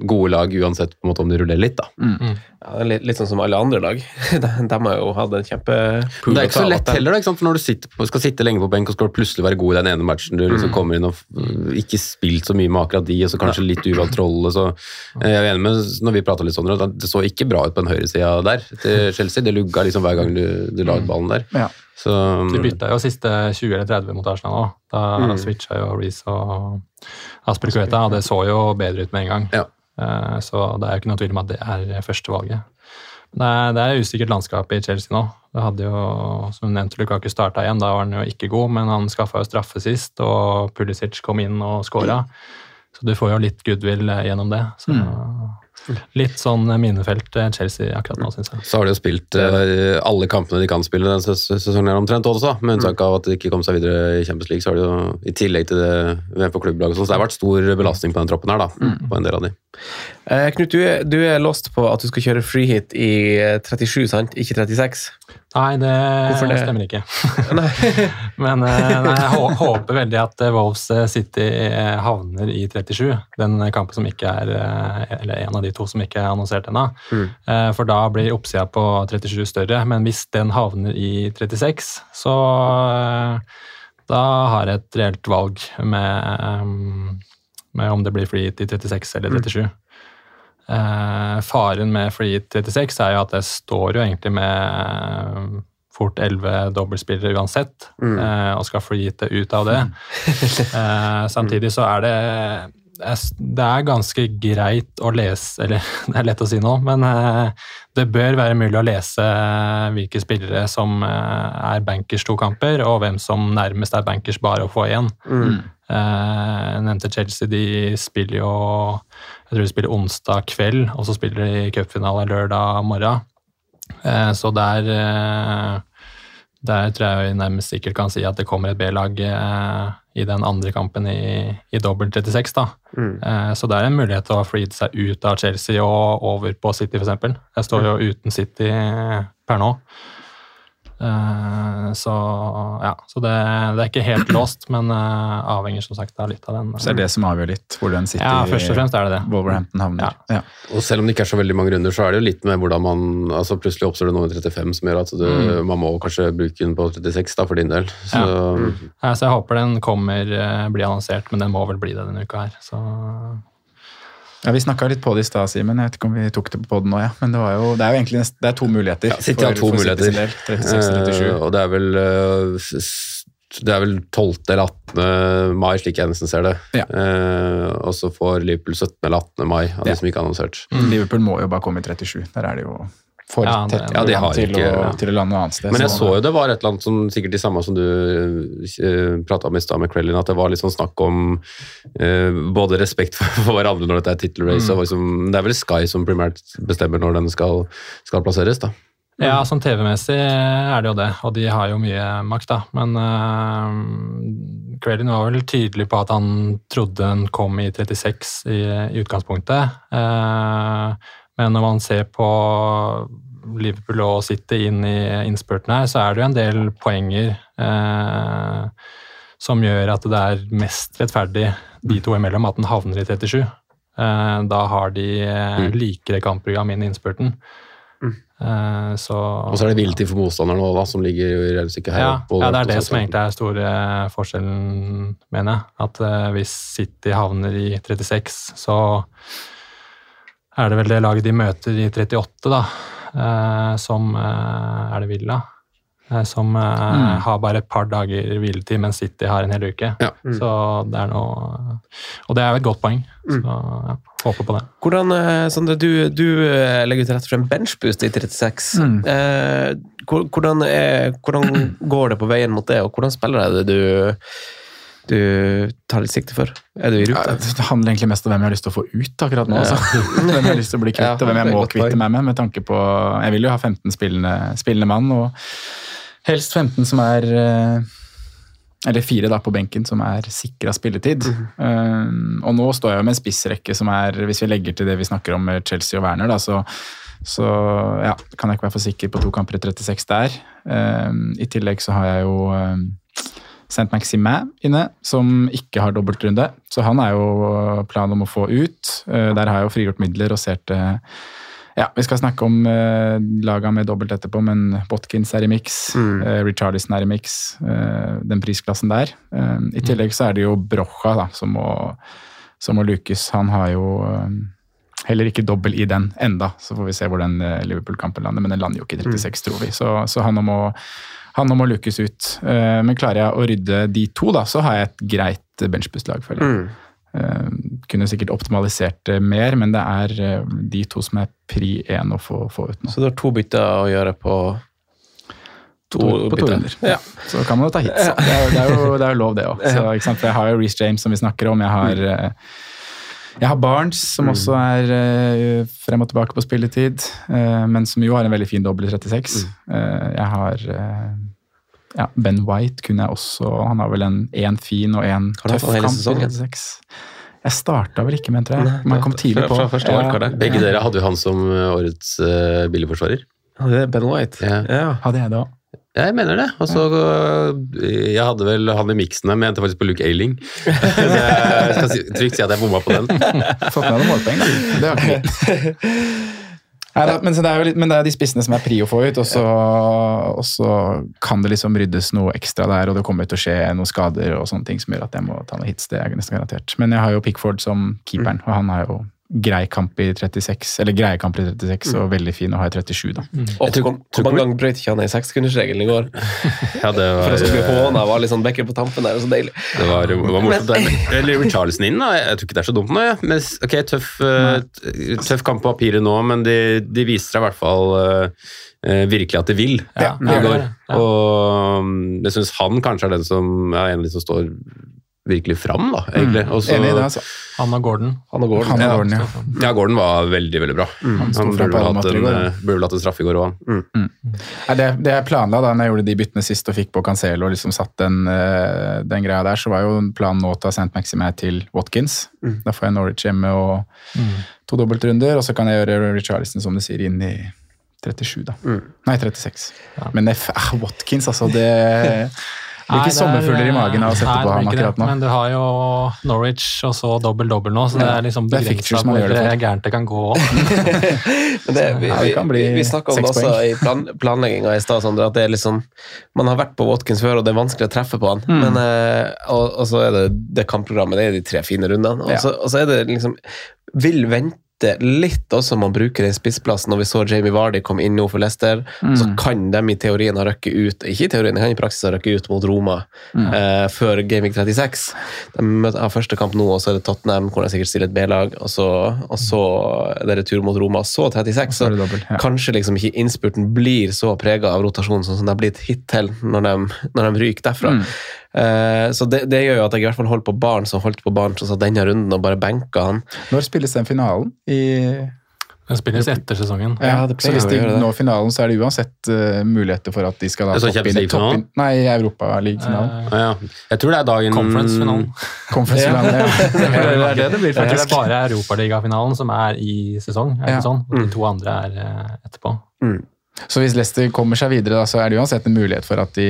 gode lag, uansett på en måte om de ruller litt, da. ja, det er litt, litt sånn som alle andre lag. de, de har jo hatt en kjempe Men det er ikke så lett heller, da, ikke sant? for når du sitter skal sitte lenge på benk og skal plutselig være god i den ene matchen du liksom kommer inn og ikke spilt så mye med akkurat de, og så kanskje litt uvant rolle, så Altså, jeg er enig med når vi pratet litt sånn, at det så ikke bra ut på den høyresida der til Chelsea. Det lugga liksom hver gang du, du la ut ballen der. Ja. Så, De bytta jo siste 20 eller 30 mot Arsenal òg. Da Mm. switcha jo Reece og Aspelkueta, og det så jo bedre ut med en gang. Ja. Eh, Så det er jo ikke noe tvil om at det er førstevalget. Det er, det er usikkert landskap i Chelsea nå. Det hadde jo, som du nevnte, Lukaku starta igjen. Da var han jo ikke god, men han skaffa jo straffe sist, og Pulisic kom inn og skåra. Så du får jo litt goodwill eh, gjennom det. Så Litt sånn minefelt eh, Chelsea akkurat nå, syns jeg. så har de jo spilt uh, alle kampene de kan spille denne ses- sesongen her omtrent også, med unntak av at de ikke kom seg videre i Champions League. Så har de jo, i tillegg til det VM for klubblag, og sånn, så det har vært stor belastning på den troppen her, da. På en del av de. Eh, Knut, du er, du er lost på at du skal kjøre freehit i eh, 37, sant? Ikke 36? Nei, det, det? stemmer ikke. Men eh, nei, jeg håper veldig at eh, Wolves eh, City eh, havner i 37. Den kampen som ikke er eh, Eller en av de to som ikke er annonsert ennå. Mm. Eh, For da blir oppsida på 37 større. Men hvis den havner i 36, så eh, Da har jeg et reelt valg med, eh, med om det blir free hit i 36 eller 37. Eh, faren med free hit 36 er jo at det står jo egentlig med fort 11 dobbeltspillere uansett, eh, og skal hite ut av det. eh, samtidig så er det det er ganske greit å lese Eller det er lett å si nå, men eh, det bør være mulig å lese hvilke spillere som eh, er bankers to kamper, og hvem som nærmest er bankers bare å få igjen. Mm. Jeg nevnte Chelsea, de spiller jo Jeg tror de spiller onsdag kveld, og så spiller de cupfinale lørdag morgen. Eh, Så der eh, Der tror jeg vi nærmest sikkert kan si at det kommer et B-lag eh, i den andre kampen i, i dobbelt 36. da. Eh, Så det er en mulighet til å freede seg ut av Chelsea og over på City, f.eks. Jeg står jo uten City per nå. Eh, Så ja, så det, det er ikke helt låst, men eh, avhenger som sagt av litt av den. Så det er det som avgjør litt hvor den sitter Ja, først og fremst er det det. Wolverhampton havner. Ja. Og selv om det ikke er så veldig mange runder, så er det jo litt med hvordan man altså Plutselig oppstår det noe i 35 som gjør at du, man må kanskje bruke den på 36 da, for din del. Så Ja, så jeg håper den kommer, eh, blir annonsert, men den må vel bli det denne uka her. Så Ja, Vi snakka litt på det i stad, Simen. Jeg vet ikke om vi tok det på poden nå, ja. Men det, var jo, det er jo egentlig det er to muligheter. Ja, City har to for muligheter. del, 36 og 37. Eh, og det er vel eh, det er vel 12. eller 18. mai, slik jeg nesten ser det. Ja. Uh, og så får Liverpool 17. eller 18. mai, av Ja. de som ikke er annonsert. Liverpool må jo bare komme i 37. Der er det jo for Ja, tett ja, de har til, ikke- å, til å lande noe annet sted. Men jeg så så- jo det var et eller annet som sikkert de samme som du uh, prata om i stad med Krellin, at det var litt sånn snakk om uh, både respekt for, for hverandre når dette er tittelrace, og liksom, det er vel Sky som primært bestemmer når den skal, skal plasseres, da. Ja, sånn TV-messig er det jo det, og de har jo mye makt, da. Men uh, Crellin var vel tydelig på at han trodde den kom i 36 i, i utgangspunktet. Eh, men når man ser på Liverpool og City inn i innspurten her, så er det jo en del poenger eh, som gjør at det er mest rettferdig de to imellom at den havner i 37. Eh, da har de eh, likere kampprogram inn i innspurten. Eh, så Og så er det hviletid for motstanderen òg, som ligger i regnestykket her. ja, ja, det er det som egentlig er store forskjellen, mener jeg. At eh, hvis City havner i 36, så er det vel det laget de møter i 38, da, eh, som eh, er det Villa. eh, Som mm. har bare et par dager hviletid, mens City har en hel uke. Ja. Så det er noe Og det er jo et godt poeng. Så ja, håper på det. Hvordan, Sandre, Sondre, du, du legger til rette for en benchboost i 36. Eh, hvordan, er, hvordan går det på veien mot det, og hvordan spiller er det du, du tar litt sikte for? Er du i Ja, det handler egentlig mest om hvem jeg har lyst til å få ut akkurat nå. Ja. hvem jeg har lyst til å bli kvitt, Ja, og hvem jeg må kvitte meg med. med tanke på, Jeg vil jo ha 15 spillende, spillende mann, og helst 15 som er eh, Eller fire da på benken som er sikra spilletid. Um, og nå står jeg jo med en spissrekke som er, hvis vi legger til det vi snakker om med Chelsea og Werner, da, så, så ja, kan jeg ikke være for sikker på to kamper i 36 der. Um, I tillegg så har jeg jo um, St. Maximin inne, som ikke har dobbeltrunde. Så han er jo planen om å få ut. Eh, Der har jeg jo frigjort midler og ser til Ja, vi skal snakke om uh, laga med dobbelt etterpå, men Botkins er i mix. eh, Richarlison er i eh, den prisklassen der. Eh, I tillegg så er det jo Brocha da, som må som må lukes. Han har jo eh, heller ikke dobbel i den enda, så får vi se hvor den eh, Liverpool-kampen lander. Men den lander jo ikke i 36, tror vi. Så, så han må han nå må lukes ut. Eh, Men klarer jeg å rydde de to, da, så har jeg et greit benchbus-lag, føler jeg. Eh, Kunne sikkert optimalisert det mer, men det er uh, de to som er pri én å få, få ut nå. Så du har to bytter å gjøre på to, på to runder. Ja. Så kan man jo ta hits. Det er, det er, jo, det er jo lov, det òg. Jeg har jo Reece James, som vi snakker om. Jeg har, eh, jeg har Barnes, som også er uh, frem og tilbake på spilletid, uh, men som jo har en veldig fin dobbel i 36. Eh, Jeg har ja, Ben White kunne jeg også Han har vel en én fin og én tøff kamp i 36. Jeg starta vel ikke med, tror jeg. Men han kom tidlig fra- på. fra første valgkart, det. Begge dere hadde jo han som årets uh, billigforsvarer. Hadde Det Ben White. Ja. Ja. Hadde jeg det òg. Jeg mener det. Og så øh, Jeg hadde vel han i miksen der, men jeg endte faktisk på Luke Ailing. Så jeg skal si, trygt si at jeg bomma på den. Fått med noen målpoeng, da. Det har ikke. Nei, da, men, så det er jo litt, men det er de spissene som er pri å få ut, og så, og så kan det liksom ryddes noe ekstra der, og det kommer til å skje noen skader og sånne ting som gjør at jeg må ta noen hits. Det er nesten garantert. Men jeg har jo Pickford som keeperen, og han har jo grei kamp i 36, eller greie kamp i 36, og veldig fin å ha i 37, da. Og tror, hvor mange ganger brøt ikke han i sekskundersregelen i går? Ja, det For å skulle bli håna var litt sånn bekker på tampen der, og så deilig. det var, var morsomt. Eller Richarlison inn, da. Jeg tror ikke det er så dumt nå. Ja. Men, ok, tøff, øh, tøff kamp på papiret nå, men de, de viser seg i hvert fall øh, virkelig at de vil Ja, i går. Og mm, jeg syns han kanskje er den som er en av de som står virkelig fram, da, egentlig. Mm. Også, Enig i det, altså. Han Gordon. Han Gordon. Han Ja. Gordon, ja. Ja, Gordon var veldig, veldig bra. Han, han burde vel hatt en, øh, burde vel hatt en straffe i går òg, han. Nei, det, det jeg planla da når jeg gjorde de byttene sist og fikk på Cancelo og liksom satt den, eh, den greia der, så var jo planen nå å ta St. Maxime til Watkins. Da får jeg Norwich hjemme og to dobbeltrunder, og så kan jeg gjøre Richarlison, som du sier, inn i 37, da. Nei, 36. Men f- ah, Watkins, altså, det blir ikke er- sommerfugler i magen av å sette Nei, på ham akkurat nå. Men du har jo Norwich og så dobbel-dobbel nå, så det Ja, er liksom begrensa hvor det gærent det kan gå. Det, vi, bli vi, vi snakka om det også i plan, planlegginga i stad, Sondre, at det er liksom Man har vært på Watkins før, og det er vanskelig å treffe på han. Mm. Men, eh, og, og så er det det kampprogrammet, det er de tre fine rundene. Og, Ja. så, og så er det liksom Vil vente litt også man bruker den spissplassen. Når vi så Jamie Vardy komme inn nå for Leicester, Mm. så kan de i teorien ha røkket ut Ikke i teorien, de kan i praksis ha røkket ut mot Roma Mm. eh, før Gaming 36. De møter- har første kamp nå, og så er det Tottenham, hvor de sikkert stiller et B-lag, og så, og så er det retur mot Roma, så 36. Så dobbelt, ja. Kanskje liksom ikke innspurten blir så prega av rotasjon sånn som det har blitt hittil når de, når de ryker derfra. Mm. Eh, så det, det gjør jo at jeg i hvert fall holdt på barn som holdt på barn som sa denne runden og bare benka han. Når spilles den finalen? I, Den spilles etter sesongen. ja, Ja, så hvis de når finalen, så er det uansett uh, muligheter for at de skal da sånn toppe inn, i toppe League-finalen? Nei, Europaliga-finalen. Eh, Ja, ja. Jeg tror det er dagen Conference-finalen. Conference-finalen, ja. Det er det det blir, tror det er faktisk. bare Europaligafinalen som er i sesong. Er Ja. ikke sånn? Og de to andre er uh, etterpå. Så hvis Leicester kommer seg videre, da, så er det uansett en mulighet for at de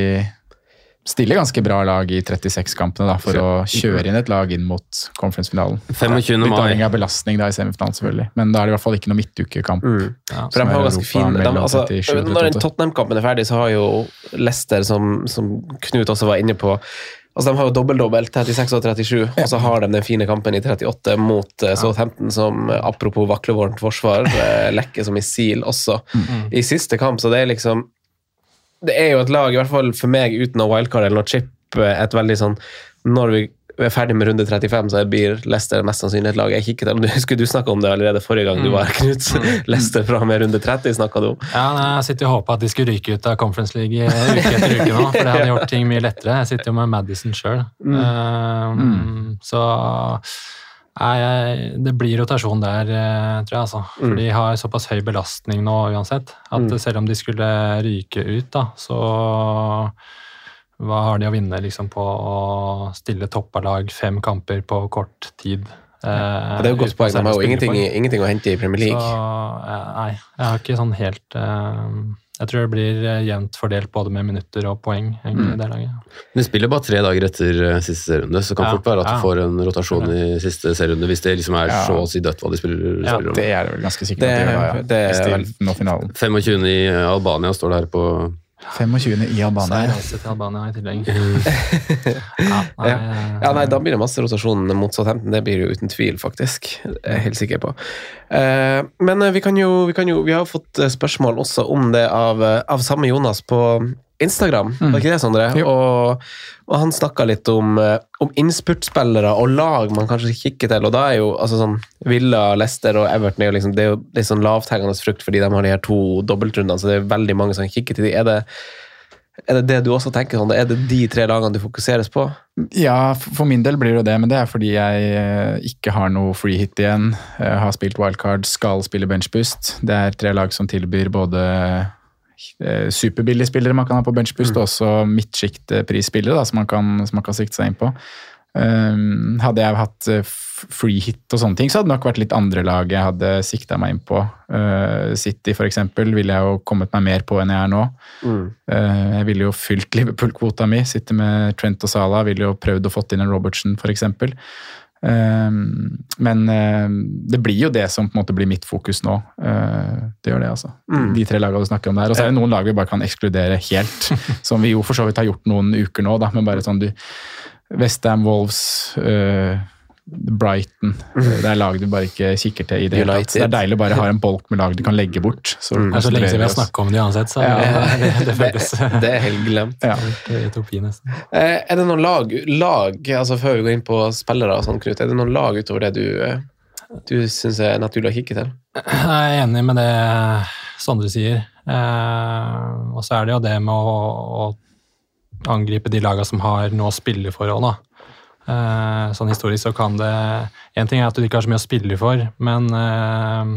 stiller ganske bra lag i 36-kampene da, for å kjøre inn et lag inn mot conference-finalen. 25. Litt mai. avhengig av belastning da i semifinalen, selvfølgelig. Men da er det i hvert fall ikke noe midtukekamp. Ja. For de har ganske fin de, altså, 37 Når Tottenham-kampen er ferdig, så har jo Leicester, som, som Knut også var inne på Altså, De har jo dobbel-dobbel, 36 og 37, og så har de den fine kampen i 38 mot uh, Southampton, som eh, apropos vaklevorent forsvar, uh, lekker som missil også i siste kamp. Så det er liksom Det er jo et lag, i hvert fall for meg, uten noe wildcard eller noe chip, eh, et veldig sånn Når vi er ferdig med runde 35, så blir Leicester mest sannsynlig et lag jeg kikket Du husker du snakka om det allerede forrige gang du var her, Knut. Leicester fra og med runde 30 snakka du om. Ja, nei, Jeg sitter og håper at de skulle ryke ut av Conference League eh, uke etter uke nå, for det hadde gjort ting mye lettere. Jeg sitter jo med Madison sjøl. Så nei, det blir rotasjon der, eh, tror jeg. altså. For de har såpass høy belastning nå uansett, at selv om de skulle ryke ut, da, så hva har de å vinne liksom, på å stille toppa lag fem kamper på kort tid? Ja, det er jo godt poeng. De har jo ingenting, ingenting å hente i Premier League. Så, nei, jeg har ikke sånn helt eh, Jeg tror det blir eh, jevnt fordelt både med minutter og poeng. egentlig, i det laget. De spiller bare tre dager etter eh, siste serierunde, så kan Ja, fort være at ja. du får en rotasjon i siste serierunde hvis det liksom er Ja. så å si dødt hva de spiller, Ja, spiller om. Det er det vel ganske sikkert Det- at de gjør, da, ja. det er vel- nå finalen. 25. i Albania står det her på 25. i Albania. Så jeg reiser til Albania i tillegg. ja, nei, ja, nei, da blir det masse rotasjon mot Southampton. Det blir jo uten tvil, faktisk. Det er jeg helt sikker på. Eh, men eh, vi kan jo Vi, kan jo, vi har fått eh, spørsmål også om det av, eh, av samme Jonas på Instagram. Mm. Var ikke det, Sondre? Og, og han snakka litt om, eh, om innspurtspillere og lag man kanskje kikker til. Og da er jo altså sånn Villa, Leicester og Everton er jo liksom, det er jo litt sånn lavthengende frukt fordi de har de her to dobbeltrundene, så det er veldig mange som kikker til de. Er det er det det du også tenker sånn? Er det de tre lagene du fokuseres på? Ja, for min del blir det det, men det er fordi jeg eh, ikke har noe free hit igjen. Jeg har spilt wildcard, skal spille benchboost. Det er tre lag som tilbyr både superbillige spillere man kan ha på benchboost, og også midtsjiktprisspillere som, man kan- som man kan sikte seg inn på. Um, hadde jeg hatt eh, free hit og sånne ting, så hadde det nok vært litt andre lag jeg hadde sikta meg inn på. Uh, City eksempel ville jeg jo kommet meg mer på enn jeg er nå. Eh, Jeg ville jo fylt Liverpool-kvota mi, Sitte med Trent og Salah. Ville jo prøvd å fått inn en Robertson, f.eks. Men eh, det blir jo det som på en måte blir mitt fokus nå. Eh, Det gjør det, altså. Mm. De tre lagene du snakker om der. Og så er det noen lag vi bare kan ekskludere helt. som vi jo for så vidt har gjort noen uker nå, da. Men bare sånn du Westham, Wolves eh, Brighton. Det er lag du bare ikke kikker til i det hele tatt. Så Det er deilig å bare ha en bolk med lag du kan legge bort. Så Mm. Det er så lenge siden vi har snakka om det uansett, så Ja. det, det føles Det er helt glemt. Ja. Det er nesten. Eh, Er det noen lag, lag altså før vi går inn på spillere og sånn, Knut, er det noen lag utover det du, eh, du syns er naturlig å kikke til? Jeg er enig med det Sondre sier. Eh, og så er det jo det med å, å angripe de lagene som har noe å spille for òg, da. Eh, sånn historisk så kan det En ting er at du ikke har så mye å spille for, men eh,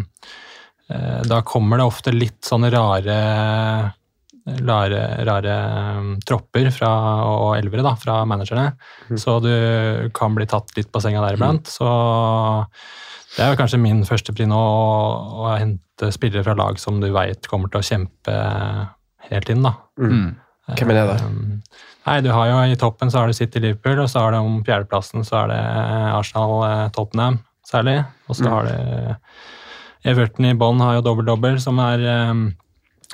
eh, da kommer det ofte litt sånne rare Rare, rare um, tropper fra, og elvere da, fra managerne, så du kan bli tatt litt på senga der iblant. Så det er jo kanskje min første pri nå å, å hente spillere fra lag som du veit kommer til å kjempe helt inn. da. Mm. Hvem er det, da? Nei, du har jo I toppen så har du City Liverpool, og så har du om fjerdeplassen så er det Arsenal eh, Tottenham særlig. Og så Mm. har du Everton i bånn har jo dobbel-dobbel, som er um,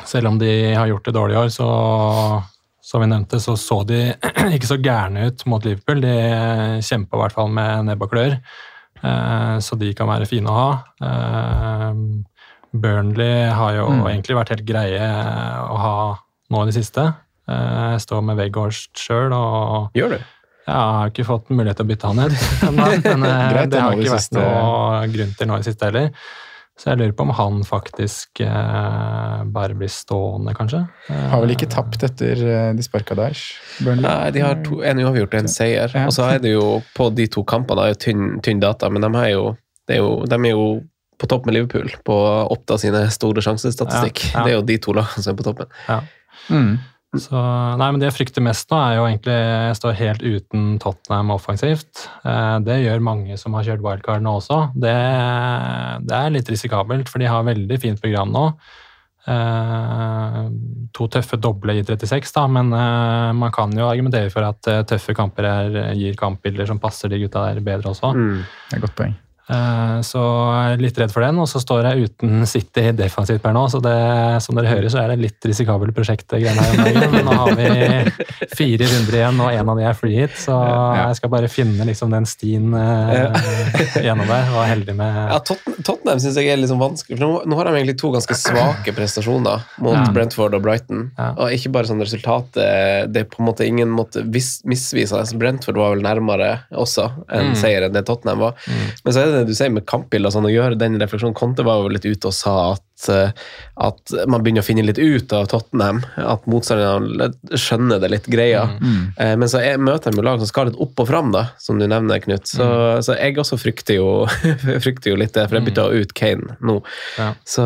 Selv om de har gjort det dårlig i år, så som vi nevnte, så så de ikke så gærne ut mot Liverpool. De kjempa i hvert fall med nebb og klør, eh, så de kan være fine å ha. Eh, Burnley har jo Mm. egentlig vært helt greie å ha nå i det siste. Eh, Jeg står med Veghorst sjøl og Gjør du? ja, jeg har ikke fått mulighet til å bytte han ned, Men eh, Greit, det har ikke vært siste- noe grunn til nå i siste heller. Så jeg lurer på om han faktisk eh, bare blir stående, kanskje. Eh, Har vel ikke tapt etter eh, de sparka Daesh? Burnley? Nei, de har to, en uavgjort og en seier. Ja. Og så er det jo på de to kampene det er jo tynn, tynn data, men de er jo, det er jo, de er jo på topp med Liverpool på Oppda sine store sjansestatistikk. Ja, ja. Det er jo de to lagene som er på toppen. Ja. Mm. Så, nei, men Det jeg frykter mest nå, er jo egentlig Jeg står helt uten Tottenham offensivt. Eh, det gjør mange som har kjørt wildcard nå også. Det, det er litt risikabelt, for de har veldig fint program nå. Eh, to tøffe doble i 36, da, men eh, man kan jo argumentere for at tøffe kamper er, gir kampbilder som passer de gutta der bedre også. Mm. Det er et godt poeng. Eh, Så jeg er litt redd for den, og så står jeg uten City defensivt per nå. Så det, som dere hører, så er det litt risikabelt prosjekt. Men nå har vi fire runder igjen, og en av de er free hit, så jeg skal bare finne liksom den stien eh, gjennom der. Og heldig med Ja, Tottenham syns jeg er sånn vanskelig, for nå, har de egentlig to ganske svake prestasjoner mot Ja. Brentford og Brighton. Ja. Og ikke bare sånn resultatet Det er på en måte ingen måte vis- misvisende. Brentford var vel nærmere også en Mm. seier enn det Tottenham var. Men så er det det du sier med kampbilder og sånn, å gjøre den refleksjonen. Conte var jo litt ute og sa at, eh, at man begynner å finne litt ut av Tottenham. At motstanderne skjønner det litt greia. Mm. Eh, Men så jeg møter de lag som skal litt opp og fram, da, som du nevner, Knut. Så, så jeg også frykter jo, frykter jo litt det, for jeg bytta ut Kane nå. Ja. Så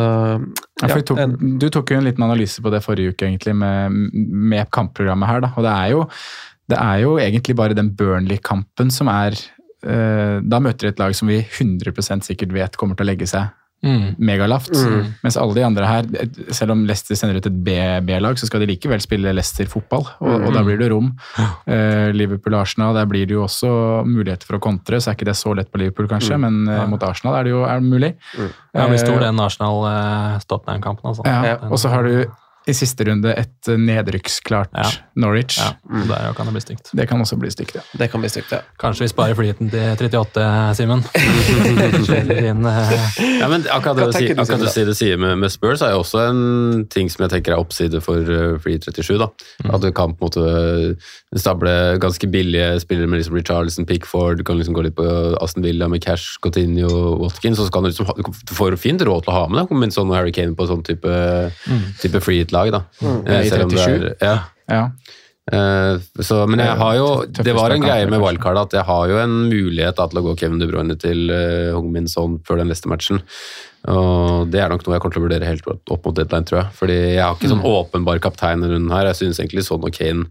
Ja, tok, du tok jo en liten analyse på det forrige uke, egentlig, med, med kampprogrammet her. Da. Og det er, jo, det er jo egentlig bare den Burnley-kampen som er Da møter de et lag som vi 100 sikkert vet kommer til å legge seg Mm. megalavt. Mm. Mens alle de andre her, selv om Leicester sender ut et B- B-lag, så skal de likevel spille Leicester-fotball, og, og da blir det rom. Uh, Liverpool-Arsenal, der blir det jo også muligheter for å kontre, så er ikke det så lett på Liverpool, kanskje, men uh, mot Arsenal er det jo er det mulig. Det blir stor, den Arsenal-Tottenham-kampen. altså. Ja, Ja. og så har du i siste runde et nedrykksklart Ja. Norwich. Ja, så Der kan det bli stygt. Det kan også bli stygt, ja. Det kan bli stygt, ja. Kanskje vi sparer flyten til 38, Simen. Eh, Ja, men akkurat det du, sier, akkurat du, akkurat du sier med, med Spurs, er jo også en ting som jeg tenker er oppside for uh, Free 37. da. At du kan på en måte stable ganske billige spillere med liksom Richarlison, Pickford, du kan liksom gå litt på Aston Villa med Cash, Coutinho, Watkins, og så kan du liksom du får fint råd til å ha med deg men sånn Harry Kane på sånn type, type free hit-lag. da. Mm. I selv om det 37? er- Ja. ja. Uh, så, men jeg har jo, det var en greie med wildcard at jeg har jo en mulighet da, til å gå Kevin De Bruyne til uh, Hongmin Son før den neste matchen. Og det er nok noe jeg kommer til å vurdere helt opp mot deadline, tror jeg. Fordi jeg har ikke sånn åpenbar kaptein rundt her. Jeg synes egentlig sånn og Kane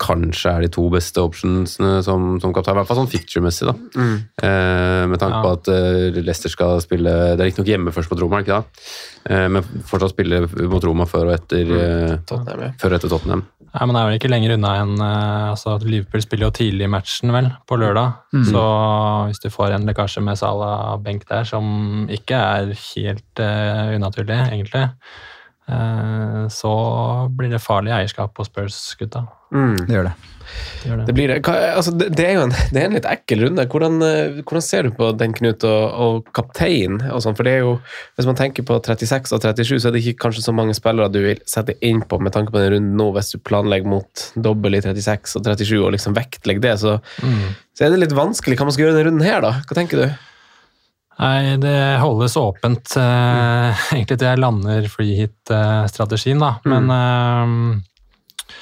kanskje er de to beste optionsene som, som kaptein. I hvert fall sånn ficture-messig, da. Eh, med tanke Ja. på at uh, Leicester skal spille Det er riktignok hjemme først mot Roma, ikke da? Eh, men fortsatt spille mot Roma før og etter, mm. Tottenham, ja. før og etter Tottenham. Nei, men Det er vel ikke lenger unna enn eh, altså, Liverpool spiller jo tidlig i matchen, vel, på lørdag. Så hvis du får en lekkasje med Salah benk der, som ikke er helt uh, unaturlig, egentlig, eh, så blir det farlig eierskap på Spurs-gutta. Det gjør det. Det gjør det. Det, blir det. Hva, altså, det, er jo en, det er en litt ekkel runde. Hvordan, eh, hvordan ser du på den, Knut, og, og kaptein? Og sånn? For det er jo, Hvis man tenker på 36 og 37, så er det ikke kanskje så mange spillere du vil sette inn på med tanke på den runden nå, hvis du planlegger mot dobbel i 36 og 37 og liksom vektlegger det. Så, så er det litt vanskelig hva man skal gjøre denne runden her, da. Hva tenker du? Nei, det holdes åpent eh, egentlig til jeg lander free hit-strategien, da. Men eh,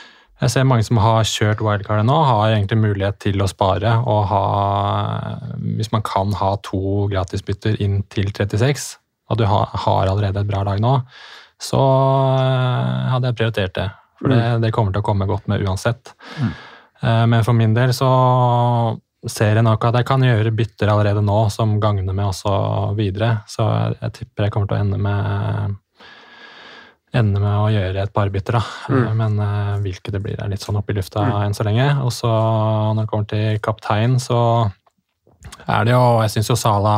jeg ser mange som har kjørt wildcardet nå, har egentlig mulighet til å spare og ha Hvis man kan ha to gratisbytter inn til 36, og du har, har allerede et bra lag nå, så eh, hadde jeg prioritert det. For det, det kommer til å komme godt med uansett. Eh, Men for min del så ser jeg nok at jeg kan gjøre bytter allerede nå som gagner meg også videre. Så jeg, jeg tipper jeg kommer til å ende med ende med å gjøre et par bytter, da. Mm. Men uh, hvilke det blir, er litt sånn oppe i lufta enn så lenge. Og så når det kommer til kaptein, så er det jo Jeg syns jo Sala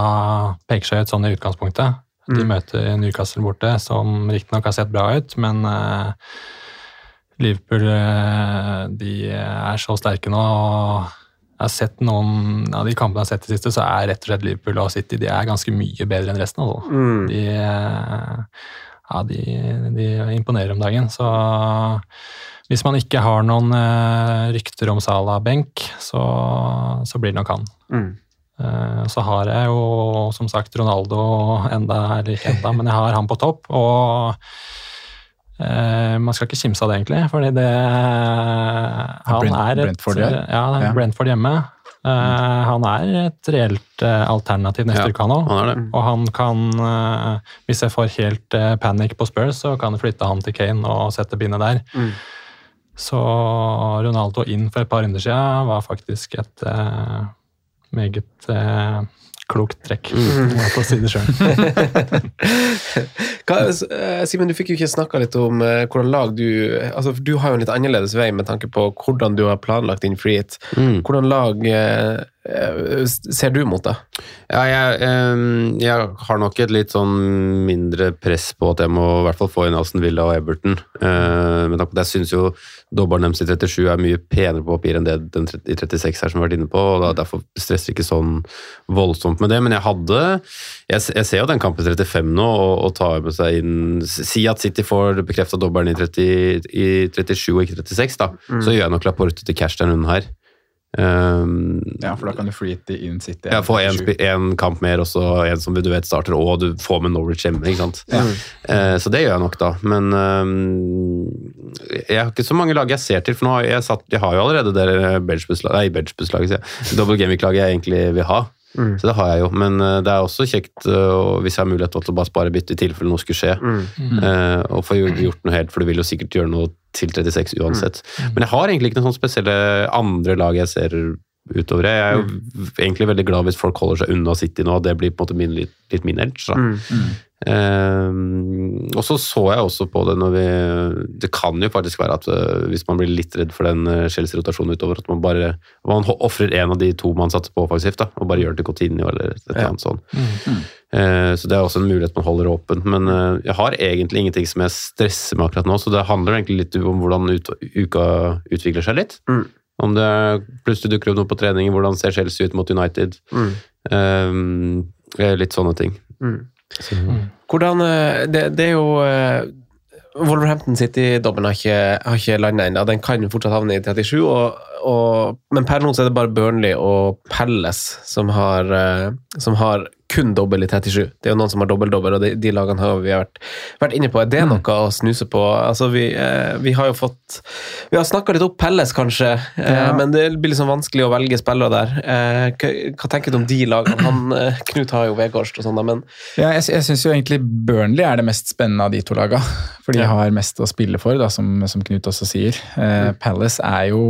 peker seg ut sånn i utgangspunktet. De Mm. møter Newcastle borte, som riktignok har sett bra ut, men uh, Liverpool eh, de er så sterke nå. og jeg har sett noen av de kampene jeg har sett i det siste, så er rett og slett Liverpool og City de er ganske mye bedre enn resten. Altså. Mm. De, ja, de, de imponerer om dagen. Så hvis man ikke har noen eh, rykter om Salah benk, så, så blir det nok han. Mm. Eh, Så har jeg jo som sagt Ronaldo enda, eller ikke enda, men jeg har han på topp. Og eh, man skal ikke kimse av det, egentlig, fordi det Han er et Brentford, ja. ja, Ja. Brentford hjemme. Uh, han er et reelt uh, alternativ neste Ja, uke, han òg. han det. Og han kan eh, Hvis jeg får helt eh, panikk på Spurs, så kan jeg flytte han til Kane og sette bindet der. Mm. Så Ronaldo inn for et par runder siden var faktisk et eh, meget eh, klokt trekk, Mm. for å si det sjøl. Simen, du fikk jo ikke snakka litt om eh, hvordan lag du altså Du har jo en litt annerledes vei med tanke på hvordan du har planlagt din free. Mm. Hvordan lag eh, ser du mot det? Ja, jeg, jeg har nok et litt sånn mindre press på at jeg må i hvert fall få inn Aston Villa og Everton. Uh, men jeg syns jo dobbelen deres i 37 er mye penere på papir enn det den i 36 her som vi har vært inne på. og Derfor stresser jeg ikke sånn voldsomt med det. Men jeg hadde Jeg, jeg ser jo den kampen i 35 nå, og, og tar med seg inn Si at City får bekrefta dobbelen i, 30, i 37 og ikke 36, da. Så gjør jeg nok Laporte til cash denne runden her. Um, Ja, for da kan du freete hit i in City. ja, få en, en kamp mer, og så en som du vet starter, og du får med Norwich hjemme. ikke sant? Eh, så det gjør jeg nok, da. Men um, jeg har ikke så mange lag jeg ser til, for nå har jeg, satt, jeg har jo allerede det benchbuss-laget, sier jeg. Double Gameweek-laget jeg egentlig vil ha. Så det har jeg jo, men eh, det er også kjekt eh, og hvis jeg har mulighet til å bare spare bytte i tilfelle noe skulle skje. Eh, og få gjort gjort noe helt, for du vil jo sikkert gjøre noe til 36 uansett. Men jeg har egentlig ikke noen sånne spesielle andre lag jeg ser utover det. Jeg er jo egentlig veldig glad hvis folk holder seg unna City nå, det blir på en måte min, litt, litt min edge. Da. Ehm, og så så jeg også på det når vi Det kan jo faktisk være at øh, hvis man blir litt redd for den Chelsea-rotasjonen utover, at man bare man ofrer en av de to man satser på offensivt, da, og bare gjør det til Coutinho eller et eller annet sånt. Eh, Så det er også en mulighet man holder åpen. Men eh, jeg har egentlig ingenting som jeg stresser med akkurat nå, så det handler egentlig litt om hvordan ut, uka utvikler seg litt. Mm. Om det plutselig dukker opp noe på trening, hvordan ser Chelsea ut mot United? Mm. Um, litt sånne ting. Mm. Så, Hvordan eh, Det, det er jo eh, Wolverhampton City-dommen har ikke, har ikke landa ennå. Den kan fortsatt havne i 37, og, og, men per nå så er det bare Burnley og Palace som har, eh, som har kun dobbel i 37. Det er jo noen som har dobbel-dobbel, og de, de lagene har vi vært, vært inne på. Er det noe å snuse på? Altså, vi, eh, vi har jo fått Vi har snakka litt opp Pelles, kanskje, eh, Ja. men det blir liksom vanskelig å velge spillere der. Eh, hva, hva tenker du om de lagene? Han, eh, Knut har jo Vegårst og sånn, men Ja, jeg, jeg syns jo egentlig Burnley er det mest spennende av de to laga. For de Ja. har mest å spille for, da, som, som Knut også sier. Eh, Palace er jo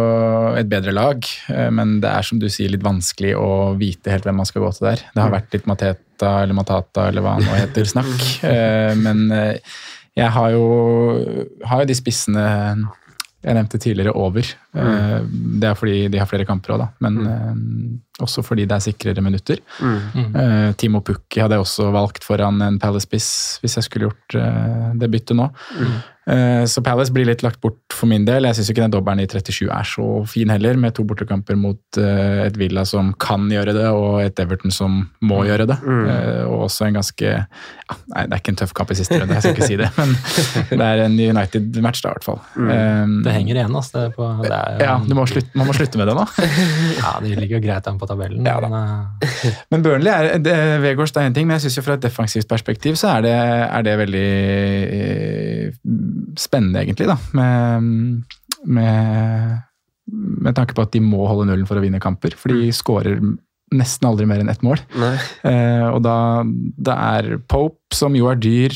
eh, et bedre lag, men det er som du sier litt vanskelig å vite helt hvem man skal gå til der. Det har vært litt Mateta eller Matata eller hva han nå heter, snakk. Eh, men eh, jeg har jo, har jo de spissene jeg nevnte tidligere, over. Eh, Det er fordi de har flere kamper òg, da. Men eh, også fordi det er sikrere minutter. Eh, Timo Pukki hadde jeg også valgt foran en Palace-spiss hvis jeg skulle gjort eh, det byttet nå. Eh, så Palace blir litt lagt bort for min del. Jeg syns ikke den dobbelen i 37 er så fin heller, med to bortekamper mot eh, et Villa som kan gjøre det, og et Everton som må gjøre det. Eh, og også en ganske ja, Nei, det er ikke en tøff kamp i siste runde, jeg skal ikke si det, men det er en United-match, da, i hvert fall. Det henger igjen, altså. Det er på, det er, jo- ja, må slutte, man må slutte med det nå. ja, de ligger jo greit an på tabellen. Ja, men, eh, Men Burnley er, det, Vegårst er en ting, men jeg synes jo fra et defensivt perspektiv så er det, er det veldig eh, spennende, egentlig, da. Med, med, med tanke på at de må holde nullen for å vinne kamper. For de skårer nesten aldri mer enn ett mål. Eh, og da, det er Pope, som jo er dyr,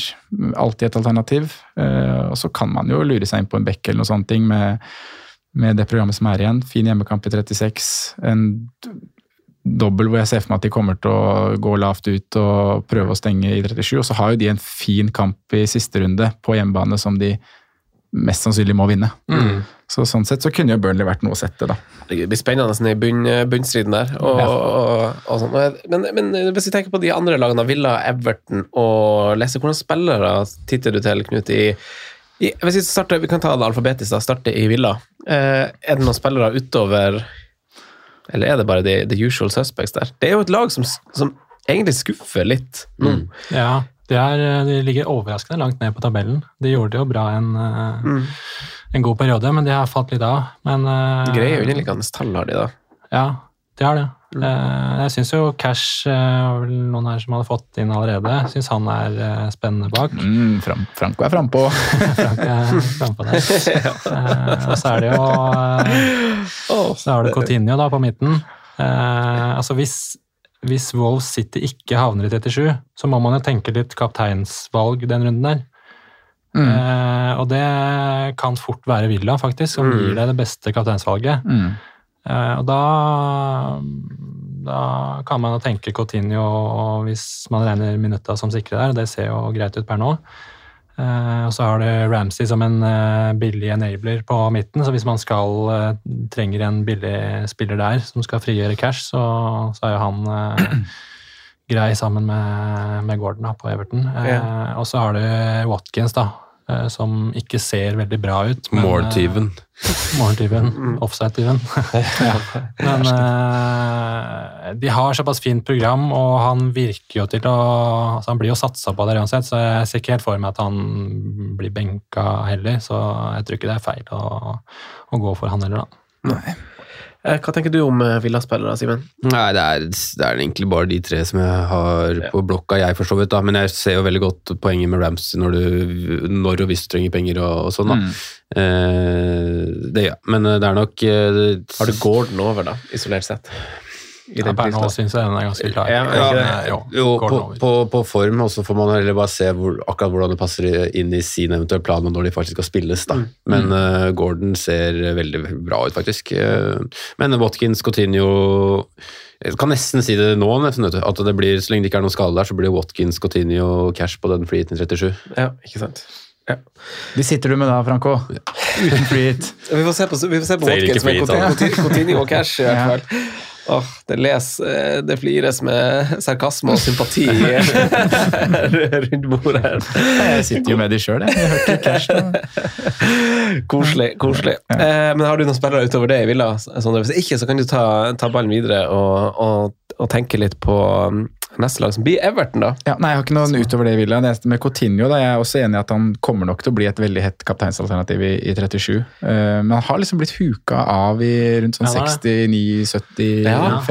alltid et alternativ. Eh, og så kan man jo lure seg inn på en bekk eller noe sånt ting med, med det programmet som er igjen. Fin hjemmekamp i 36. En dobbel hvor jeg ser for meg at de kommer til å gå lavt ut og prøve å stenge i 37. Og så har jo de en fin kamp i siste runde på hjemmebane som de mest sannsynlig må vinne. Så sånn sett så kunne jo Burnley vært noe å sette, da. Det blir spennende i bunn, bunnstriden der. Og, Ja. og, og sånn. men, men hvis vi tenker på de andre lagene, Villa, Everton og Leicester, hvordan spillere titter du til, Knut? i, i hvis vi, starter, vi kan ta det alfabetisk, da. Starte i Villa. Eh, er det noen spillere utover Eller er det bare the, the usual suspects der? Det er jo et lag som, som egentlig skuffer litt nå. ja, de, er, de ligger overraskende langt ned på tabellen. De gjorde det jo bra en, eh, Mm. en god periode, men de har falt litt av. Men, eh, Greie underliggende tall har de, da. Ja, de har det. Eh, Jeg syns jo Cash eh, var vel noen her som hadde fått inn allerede. Syns han er eh, spennende bak. Mm, Fram, Franco er frampå. Frank er frampå der. Og så er det jo Så har du Coutinho da på midten. Altså hvis, hvis Wolves City ikke havner i 37, så må man jo tenke litt kapteinsvalg den runden der. Mm. Eh, og det kan fort være Villa, faktisk, som gir deg det beste kapteinsvalget. Mm. Eh, og da, da kan man tenke Coutinho hvis man regner minutta som sikre der. Det ser jo greit ut per nå. Eh, og så har du Ramsey som en eh, billig enabler på midten. Så hvis man skal trenger en billig spiller der som skal frigjøre cash, så, så er jo han grei sammen med, med Gordon da, på Everton. Ja. Og så har du Watkins, da. Eh, Som ikke ser veldig bra ut. men, eh. Morgentyven. Offside-tyven. Men uh, de har såpass fint program, og han virker jo til å altså Han blir jo satsa på der uansett, så jeg ser ikke helt for meg at han blir benka heller. Så jeg tror ikke det er feil å, å gå for han heller, da. Eh, Hva tenker du om villaspillere Villa-spillere, Simen? Nei, det er, det er egentlig bare de tre som jeg har på blokka, jeg for så vidt. da, Men jeg ser jo veldig godt poenget med Ramsey når, du, når og hvis du trenger penger og, og sånn. da. Eh, det, ja. Men eh, det er nok eh, Har du Gordon over, da, isolert sett? I Ja, per nå syns jeg den er ganske klar. Ja, er? Eh, jo, Jo, på, på, på form, og så får man heller bare se hvor, akkurat hvordan det passer inn i sin eventuelle plan og når de faktisk skal spilles. da. Men uh, Gordon ser veldig bra ut, faktisk. Eh, men Watkins, Coutinho Jeg kan nesten si det nå, nesten, at det blir, så lenge det ikke er noen skade der, så blir Watkins, Coutinho, Cash på den i 37. Ja, ikke sant. Ja. De sitter du med da, Franco. Uten free. Vi får se på, vi får se på Watkins med Coutinho- og Cash, i hvert Ja. fall. Åh, det, les, eh, det flires med sarkasme og sympati rundt bordet her. Jeg sitter jo med de sjøl, jeg. Koselig. koselig. Eh, men har du noen spillere utover det i Villa? Sånn, Hvis ikke, så kan du ta, ta ballen videre og, og, og tenke litt på um, neste lag, som blir Everton, da. Ja, nei, jeg har ikke noen utover det i Villa. Det eneste med Coutinho, da, jeg er også enig i at han kommer nok til å bli et veldig hett kapteinsalternativ i, i 37. Uh, men han har liksom blitt huka av i rundt sånn Ja, det er 69-75. Ja,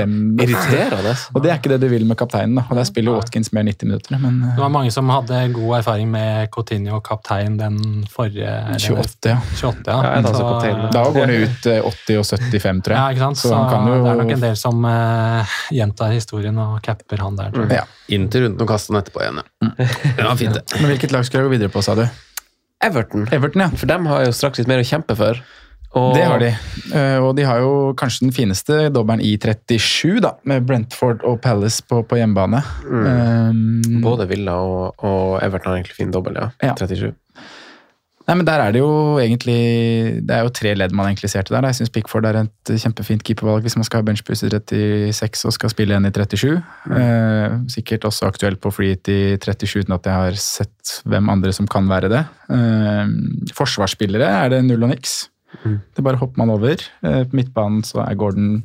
Irriterende. Og det er ikke det du vil med kapteinen. da, og Der spiller jo Watkins mer 90 minutter. Men uh, Det var mange som hadde god erfaring med Coutinho kaptein den forrige eller- 28, ja. 28, ja. Ja, Så- da. Går han ut eh, 80 og 75, tror jeg. Ja, ikke sant? Så Så, han kan jo det er nok en del som uh, gjentar historien og capper han der. Tror jeg. Ja. Inn til runden og kaste den etterpå igjen, ja. Det var fint, det. Men hvilket lag skal jeg gå videre på, sa du? Everton. Everton, ja. For dem har jo straks litt mer å kjempe for. Og Det har de. Eh, Og de har jo kanskje den fineste dobbelen i 37, da, med Brentford og Palace på, på hjemmebane. Um, Både Villa og, og Everton har egentlig fin dobbel, ja. Ja. 37. Nei, men Der er det jo egentlig Det er jo tre ledd man egentlig ser til der. Jeg syns Pickford er et kjempefint keepervalg hvis man skal ha benchboost i 36 og skal spille igjen i 37. Eh, sikkert også aktuelt på freehit i 37 uten at jeg har sett hvem andre som kan være det. Eh, forsvarsspillere er det null og niks. Det bare hopper man over. Eh, på midtbanen så er Gordon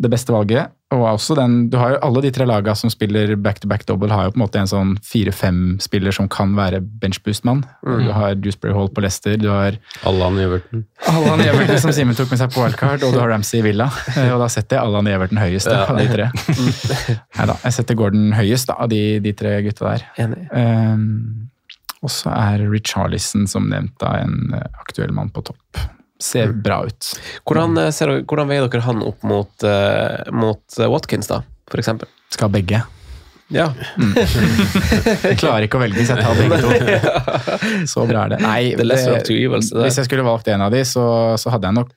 det beste valget. Og også den, du har jo Alle de tre lagene som spiller back-to-back double, har jo på en måte en sånn fire-fem spiller som kan være benchboost-mann. Du har Dewsbury Hall på Leicester, du har Allan Everton. Allan Everton som Simen tok med seg på wildcard, og du har Ramsey i Villa. Eh, Og da setter jeg Allan Everton høyest da, av de tre. Neida, jeg setter Gordon høyest da, av de, de tre gutta der. Enig. Um, og så er Richarlison som nevnt da en eh, aktuell mann på topp. Ser bra ut. Hvordan, eh, ser, hvordan veier dere han opp mot, eh, mot eh, Watkins, da, eksempel? Skal begge. Ja. Jeg klarer ikke å velge, så jeg tar begge to. Så bra er det. Nei, det hvis jeg skulle valgt en av de, så, så hadde jeg nok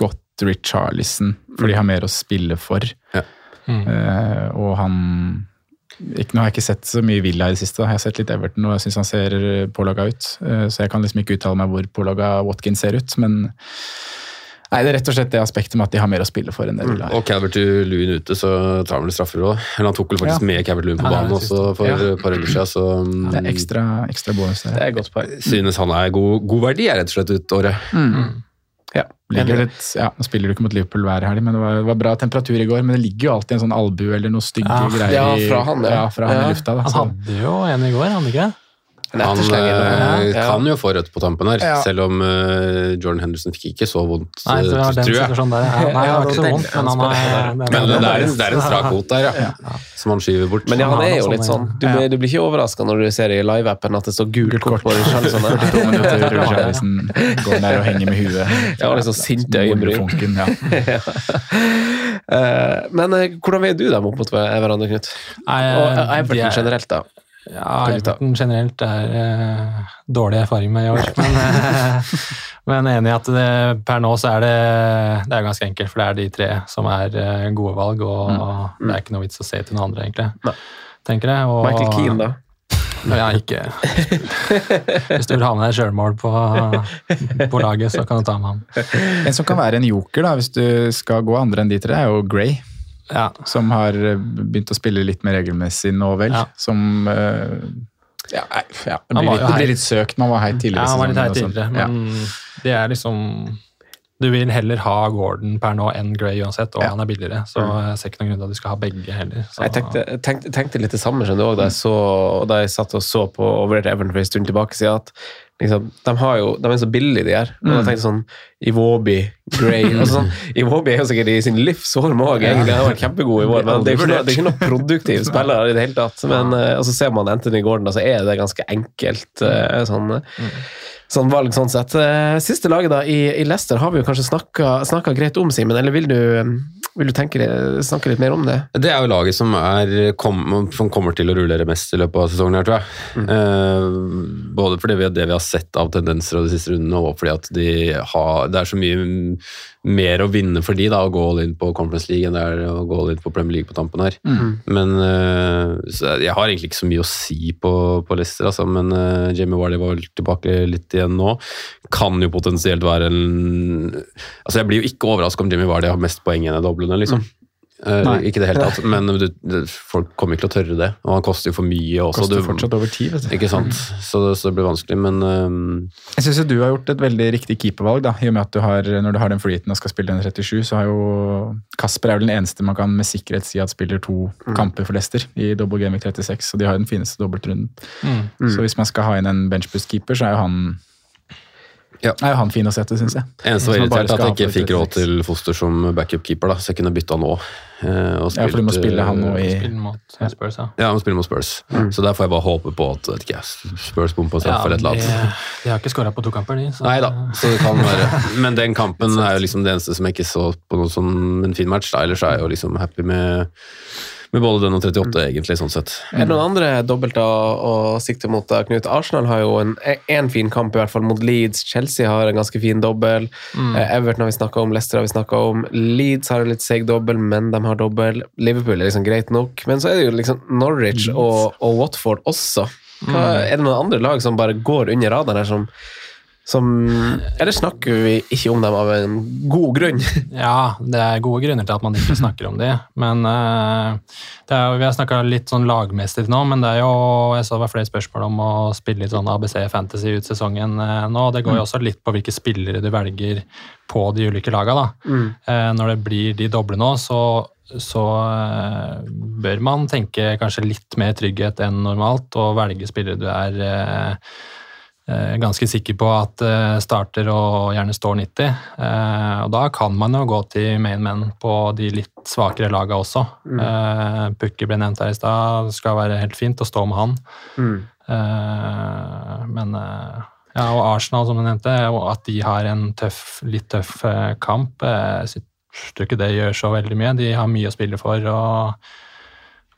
gått Richarlison, for de har mer å spille for. Ja. Eh, og han ikke, Nå har jeg ikke sett så mye Villa i det siste. da. Jeg har sett litt Everton, og jeg syns han ser pålaga ut. Eh, så jeg kan liksom ikke uttale meg hvor pålaga Watkins ser ut, men Nei, det er rett og slett det aspektet med at de har mer å spille for enn det Villa har. Og Calvert Lewin ute, så tar han vel straffer òg. Eller han tok vel faktisk Ja. med Calvert Lewin på Ja, banen det også for Ja. et par runder siden, så mm, Det er ekstra, ekstra bonus. Det er godt poeng. synes han er god, god verdi, er rett og slett ut året. Ja. Litt, ja, nå spiller du ikke mot Liverpool hver helg, men det var, var bra temperatur i går. Men det ligger jo alltid en sånn albue eller noe stygge Ja. greier Ja, fra han, ja. ja. fra han Ja. i lufta. Da, Han hadde jo en i går, han ikke? Han eh, Ja. kan jo få rødt på tampen her, Ja. selv om uh, Jordan Henderson fikk ikke så vondt, Nei, det eh, tror jeg. der. Ja, nei, det har ikke så vondt, men han er Men det er, en- det er en strak fot der, ja. Som han skyver bort. Men ja, han Han er jo litt sånn, sånn. Du, blir- du blir ikke overraska når du ser i live-appen at det står gult kort på Richarlison. her. 42 minutter, Richarlison går der og henger med huet. Ja, liksom sinte Eh, Men hvordan veier du dem opp mot hverandre, Knut? Og Everton er- generelt, da. Ja? Everton generelt er eh, dårlig erfaring med i år. Men, eh, men enig i at det, per nå så er det, det er ganske enkelt, for det er de tre som er eh, gode valg. Og det er ikke noe vits å se til noen andre, egentlig. Tenker jeg. Og, Michael Keane, da. Ja, ikke Hvis du vil ha med deg sjølmål på, på laget, så kan du ta med han. En som kan være en joker da, hvis du skal gå andre enn de tre, er jo Gray. Ja, Som har eh, begynt å spille litt mer regelmessig nå, vel. Ja. Som eh, ja, ja, det, blir litt, det blir litt søkt. Man var heit tidligere. ja han var litt heit sånn. tidligere, men det er liksom Du vil heller ha Gordon per nå enn Gray uansett, og Ja. han er billigere. Så jeg ser ikke noen grunn til at du skal ha begge heller. Så. Jeg tenkte, tenkte, tenkte litt det samme skjønner du, da, jeg så, da jeg satt og så på og vurderte Everton for en stund tilbake, siden at liksom, de, har jo, de er så billige, de her. Og tenkte jeg sånn Iwobi, Gray altså sånn, Iwobi er jo sikkert i sin livsform òg, egentlig. Han har vært kjempegod i vår, men det er, ikke noe, er ikke noe produktiv spiller i det hele tatt. Men, eh, og så ser man Anthony Gordon, da, så er det ganske enkelt eh, sånn, sånn valg sånn sett. Eh, Siste laget da, i, i Leicester har vi jo kanskje snakka greit om, Simen, eller vil du, vil du tenke, snakke litt mer om det? Det er jo laget som, er, kom, som kommer til å rullere mest i løpet av sesongen, her, tror jeg. Eh, både fordi vi, det vi har sett av tendenser av de siste rundene, og fordi at de har, det er så mye mer å vinne for de da, å gå all in på Conference League enn det er å gå all in på Premier League på tampen her. Men eh, Jeg har egentlig ikke så mye å si på, på Leicester, altså, men eh, Jamie Warley var vel tilbake litt igjen nå. Kan jo potensielt være en Altså Jeg blir jo ikke overraska om Jamie Wardy har mest poeng i det doble. liksom. Eh, Nei. ikke i det hele tatt, men du, det, folk kommer ikke til å tørre det. Og han koster jo for mye også. Koster Du- fortsatt over tid, vet du. Ikke sant? Så, det- så det blir vanskelig, men ehm, Jeg syns du har gjort et veldig riktig keepervalg, da, i og med at du har, når du har den freeheaten og skal spille den 37, så har jo Kasper er vel den eneste man kan med sikkerhet si at spiller to kamper for Leicester i double game i 36, og de har jo den fineste dobbeltrunden. Mm. Så hvis man skal ha inn en benchboost-keeper, så er jo han Ja. er jo han fin å sette, syns jeg. eneste var irritert at jeg ikke fikk råd til Foster som backup-keeper, da, så jeg kunne bytta nå. Og spilt, Ja, for du må spille han nå eh, i spille mot Spurs, ja. Ja, må spille mot Spurs. Så der får jeg bare håpe på at vet ikke, Spurs bommer på Ja, for eller et eller annet. de har ikke skåra på to kamper, de. så- Nei da, så det kan være. Men den kampen er jo liksom det eneste som jeg ikke så på noe som en fin match. Da. Ellers er jeg jo liksom happy med, med både den og 38, egentlig, sånn sett. Er det noen andre dobbelter å sikte mot? da, Knut? Arsenal har jo en, en fin kamp, i hvert fall mot Leeds. Chelsea har en ganske fin dobbel. Eh, Everton har vi snakka om, Leicester har vi snakka om. Leeds har en litt seig dobbel, men de har dobbel. Liverpool er liksom greit nok. Men så er det jo liksom Norwich og, og Watford også. Hva, Er det noen andre lag som bare går under radaren her, som, som Eller snakker vi ikke om dem av en god grunn? Ja, det er gode grunner til at man ikke snakker om dem. Men eh, det jo, Vi har snakka litt sånn lagmessig nå, men det er jo Jeg så det var flere spørsmål om å spille litt sånn ABC Fantasy ut sesongen eh, nå. Det går jo også litt på hvilke spillere du velger på de ulike laga. da. Eh, når det blir de doble nå, så så eh, bør man tenke kanskje litt mer trygghet enn normalt og velge spillere du er eh, er ganske sikker på at eh, starter og gjerne står 90. Eh, og da kan man jo gå til main men på de litt svakere laga også. Mm. Pukki ble nevnt her i stad, skal være helt fint å stå med han. Mm. men ja, og Arsenal, som du nevnte, og at de har en tøff, litt tøff kamp. Jeg tror ikke det gjør så veldig mye. De har mye å spille for. og,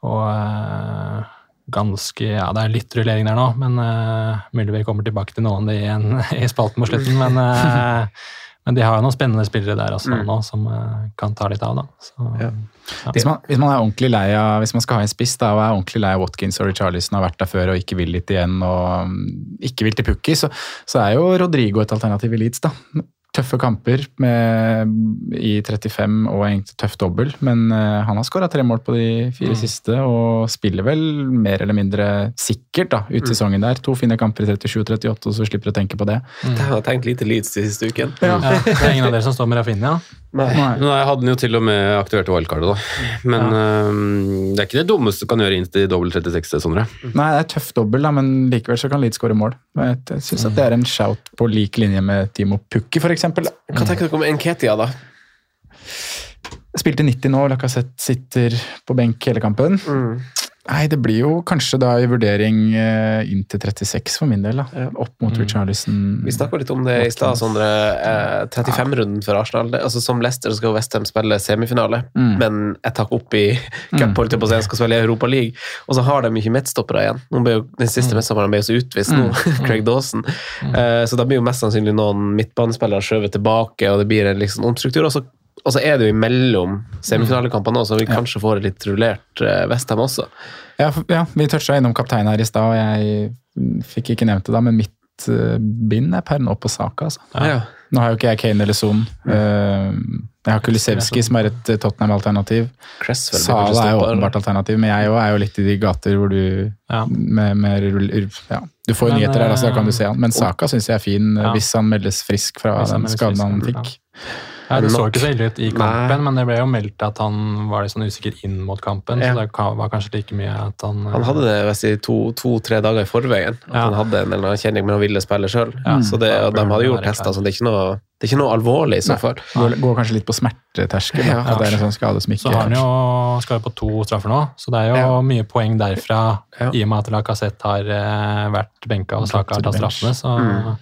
og ganske Ja, det er litt rullering der nå, men uh, mulig vi kommer tilbake til noen av de igjen i spalten på slutten. Men, uh, men de har jo noen spennende spillere der også nå som uh, kan ta litt av, da. Så, Ja. Hvis man, hvis man er ordentlig lei av, hvis man skal ha en spiss da, og er ordentlig lei av Watkins og Charlison har vært der før og ikke vil litt igjen og um, ikke vil til Pukki, så, så er jo Rodrigo et alternativ i Leeds. da. Tøffe kamper med, i 35 og egentlig tøff dobbel, men uh, han har skåra tre mål på de fire siste og spiller vel mer eller mindre sikkert da, ut sesongen der. To fine kamper i 37 og 38, så slipper du å tenke på det. Jeg har tenkt lite Leeds de siste uken. ja, det er ingen av dere som står med Rafinha? Nei. Nei. jeg hadde den jo til og med aktivert wildcardet, da. Men øhm, det er ikke det dummeste du kan gjøre inn til dobbel 36, Sondre. Nei, det er tøff dobbel, da, men likevel så kan Leeds skåre mål. Jeg, jeg syns at det er en shout på lik linje med Timo Pukki, f.eks. Hva tenker dere om Nketia, da? Spilte 90 nå, Lacassette sitter på benk hele kampen. Nei, det blir jo kanskje da i vurdering eh, inn til 36 for min del, da. Opp mot Richarlison. Vi snakka litt om det i stad, Sondre. Eh, 35-runden for Arsenal. Det, altså Som Leicester skal Westham spille semifinale, Mm. men et hakk opp i cup, holdt jeg på å si, skal spille i Europa League. Og så har de ikke midtstoppere igjen. Nå ble jo, den siste midtstopperen ble jo så utvist nå, Craig Dawson. Eh, så da blir jo mest sannsynlig noen midtbanespillere skjøvet tilbake, og det blir en liksom omstruktur. Og så, og så er det jo imellom semifinalekampene nå, så vi kanskje får et litt rullert Vestheim Westham også. Ja, ja, vi toucha innom kapteinen her i stad, og jeg mm, fikk ikke nevnt det da, men mitt eh, bind er per nå på Saka, altså. Ja. Nå har jo ikke jeg Kane eller Son. Eh, jeg har Kulisevskij, som er et eh, Tottenham-alternativ. Sala er jo åpenbart alternativ, men jeg er jo litt i de gater hvor du Ja. med, med, ja. Du får jo nyheter der, altså, da kan du eh, se han. Men Saka syns jeg er fin eh, Ja. hvis han meldes frisk fra Hvis den skaden han ja. fikk. Ja, det så ikke så ille ut i Nei. kampen, men det ble jo meldt at han var litt sånn usikker inn mot kampen. Ja. Så det var kanskje like mye at han Han hadde det visst i to-tre dager i forveien. At Ja. han hadde en eller annen kjenning, men han ville spille sjøl. Ja. Så det, de hadde gjort tester, så det er ikke noe, det er ikke noe alvorlig i så fall. Går, går kanskje litt på smerteterskel. Ja. At det er en sånn skade som ikke Så har han jo, skal på to straffer nå, så det er jo Ja. mye poeng derfra, Ja. i og med at Lacassette har eh, vært benka og Saka har tatt straffene. Så Mm.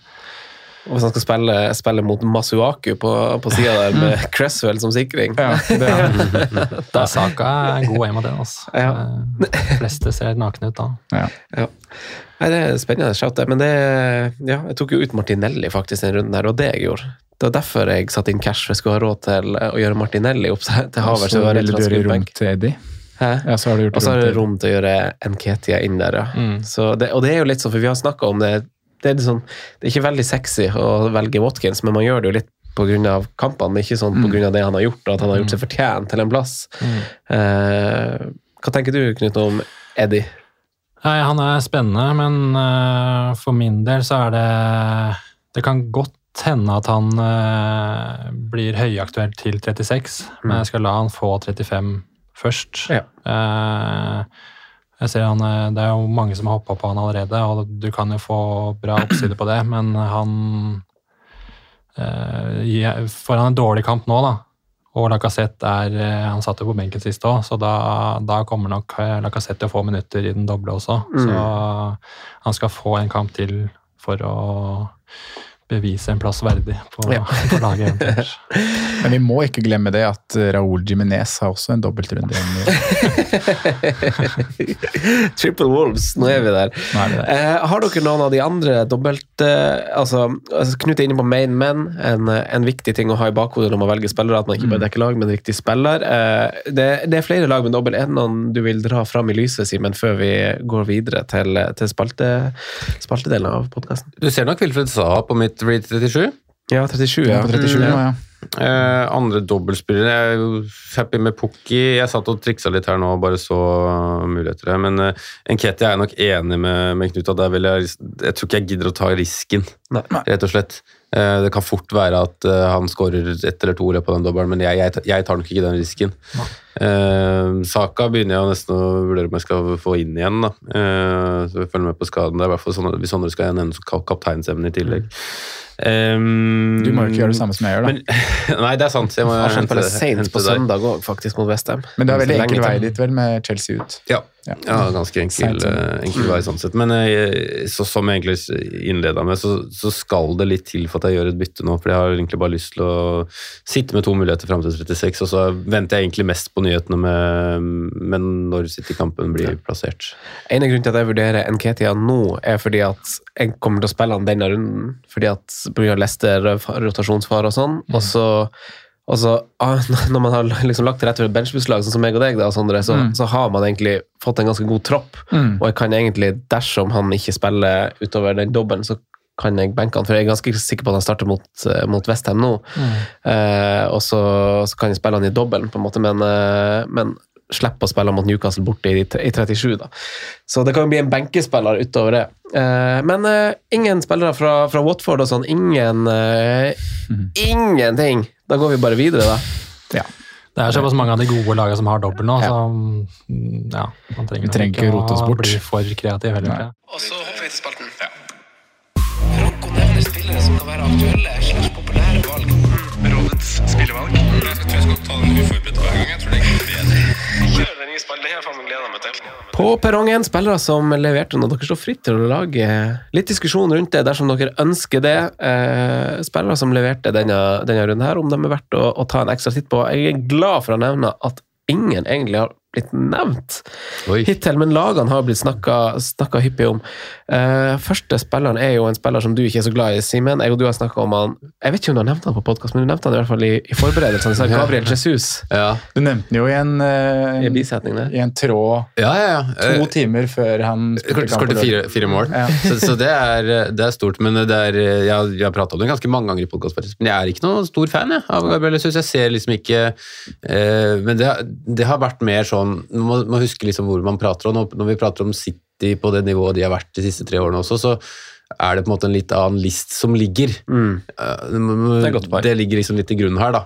Og hvis han skal spille, spille mot Masuaku på, på sida der med Cresswell som sikring Ja, det er, da er Saka er god hjemme av den. Altså. Ja. Eh, De fleste ser nakne ut da. ja. Ja. Nei, Det er spennende shout, det. Men det, ja, jeg tok jo ut Martinelli faktisk den runden her, og det jeg gjorde. Det var derfor jeg satte inn cash, for jeg skulle ha råd til å gjøre Martinelli opp til til Havert. Så ville du gjøre rom til Eddie. Hæ? Ja, så har du gjort Og så rom du rom til å gjøre Nketia inn der, ja. Mm. Så det, og det er jo litt sånn, for vi har snakka om det det er, sånn, det er ikke veldig sexy å velge Watkins, men man gjør det jo litt pga. kampene, ikke sånn pga. det han har gjort, og at han har gjort seg fortjent til en plass. Eh, hva tenker du, Knut, om Eddie? Nei, han er spennende, men uh, for min del så er det Det kan godt hende at han uh, blir høyaktuell til 36, men jeg skal la han få 35 først. Ja. Eh, jeg ser han, eh, Det er jo mange som har hoppa på han allerede, og du kan jo få bra oppside på det, men han eh, Får han en dårlig kamp nå, da, og Lacassette er eh, Han satt jo på benken sist òg, så da, da kommer nok eh, Lacassette til å få minutter i den doble også. Mm. Så han skal få en kamp til for å bevise en plass verdig på, Ja. på laget. eventuelt. Men vi må ikke glemme det at Raúl Jiminez har også en dobbeltrunde Triple Wolves, nå er vi der. Er vi der. Eh, har dere noen av de andre dobbelt eh, altså, altså, Knut er inne på main men, en, en viktig ting å ha i bakhodet når man velger spillere, at man ikke bare dekker lag, men riktig spiller. Eh, det, det er flere lag med dobbel. Er det noen du vil dra fram i lyset, Simen, før vi går videre til, til spalte, spaltedelen av podkasten? Du ser nok Wilfred Saha på mitt read 37. Ja, 37. Ja, Ja. på 37 Mm, nå, ja. Eh, andre dobbeltspillere Jeg er jo happy med Pukki. Jeg satt og triksa litt her nå og bare så muligheter her. Men uh, Nketi er jeg nok enig med, med Knut at vil jeg Jeg tror ikke jeg gidder å ta risken, Nei. rett og slett. Eh, det kan fort være at eh, han skårer ett eller to i løpet av den dobbelen, men jeg, jeg, jeg tar nok ikke den risken. Eh, Saka begynner jeg nesten å vurdere om jeg skal få inn igjen. da. Eh, så vi følger med på skaden. Det er i hvert fall sånn, Hvis andre skal jeg nevne kapteinsemne i tillegg. Um, Du må jo ikke gjøre det samme som jeg gjør, da. men, nei, det er sant. Jeg må jeg hente- det sent på søndag òg, faktisk, mot Westham. Men det er veldig enkel vei dit, vel, med Chelsea ut. Ja, Ja. ja ganske enkel, sånn. eh, enkel vei sånn sett. Men jeg, så, som jeg egentlig innleda med, så, så skal det litt til for at jeg gjør et bytte nå. For jeg har egentlig bare lyst til å sitte med to muligheter fram til 36, og så venter jeg egentlig mest på nyhetene med, med når City-kampen blir plassert. En av grunnen til at jeg vurderer Nketia nå, er fordi at jeg kommer til å spille han denne runden. Fordi at pga. Lester, rotasjonsfare og sånn. Og så og så, ah, Når man har liksom lagt til rette for et benchbusslag, sånn som meg og deg, da, Sondre, så, så har man egentlig fått en ganske god tropp. Mm. Og jeg kan egentlig, dersom han ikke spiller utover den dobbelen, så kan jeg benke han, for jeg er ganske sikker på at han starter mot, eh, mot Westham nå. Eh, og så, så kan jeg spille han i dobbelen, på en måte, men, eh, men slippe å spille mot Newcastle borte i, i 37. da. Så det kan jo bli en benkespiller utover det. Eh, men eh, ingen spillere fra, fra Watford og sånn. Ingen eh, Ingenting! Da går vi bare videre, da. Ja. Det er såpass mange av de gode lagene som har dobbel nå, så mm, ja, man trenger, trenger ikke rote oss å bort. bli for kreativ heller. Og så hopper vi til spalten. Aktuelle slags populære valg. Rådets spillevalg. Jeg tror jeg skal ta den uforberedt hver gang. Jeg tror det går bedre. Kjør den nye spalten. Det har jeg faen meg gleda meg til. På perrongen, spillere som leverte når dere står fritt til å lage litt diskusjon rundt det dersom dere ønsker det. Eh, spillere som leverte denne, denne runden her, om de er verdt å, å ta en ekstra titt på. Jeg er glad for å nevne at ingen egentlig har blitt nevnt Oi. hittil, men lagene har blitt snakka hyppig om. Uh, første spilleren er jo en spiller som du ikke er så glad i, Simen. Jeg og du har snakka om han Jeg vet ikke om du har nevnt han på podkast, men du nevnte han i hvert fall i, i forberedelsene. Så Gabriel Jesus Ja, Du nevnte han jo i en, uh, i bisetning der. i en tråd ja, ja. ja. to Eh, timer før han på fire, fire mål. Ja. Så, så det, er, det er stort. Men det er, jeg, jeg har prata om det ganske mange ganger i podkast, men jeg er ikke noen stor fan jeg, av Gabriel Jesus. Jeg ser liksom ikke uh, Men det, det har vært mer sånn Man må, huske liksom hvor man prater om. Når, vi prater om City på det nivået de har vært de siste tre årene også, så er det på en måte en litt annen list som ligger. Mm. Eh, Det er godt det ligger liksom litt i grunnen her, da.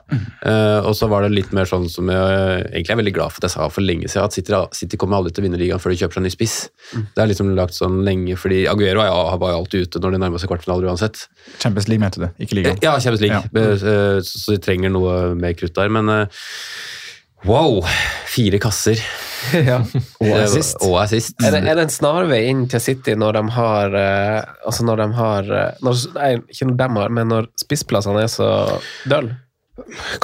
Eh, og så var det litt mer sånn som jeg egentlig er veldig glad for at jeg sa for lenge siden, at City, City kommer aldri til å vinne ligaen før de kjøper seg ny spiss. Det er liksom lagt sånn lenge, fordi Aguero er, jo- var jo alltid ute når de nærmer seg kvartfinaler uansett. Champions League, mente du? Ikke ligaen? Ja, Champions League, Ja. Eh, så de trenger noe mer krutt der, men eh, wow! Fire kasser. ja. Og assist. Og assist. Er det, er det en snarvei inn til City når de har eh, Altså når de har eh, når, Nei, ikke når de har, men når spissplassene er så dølle?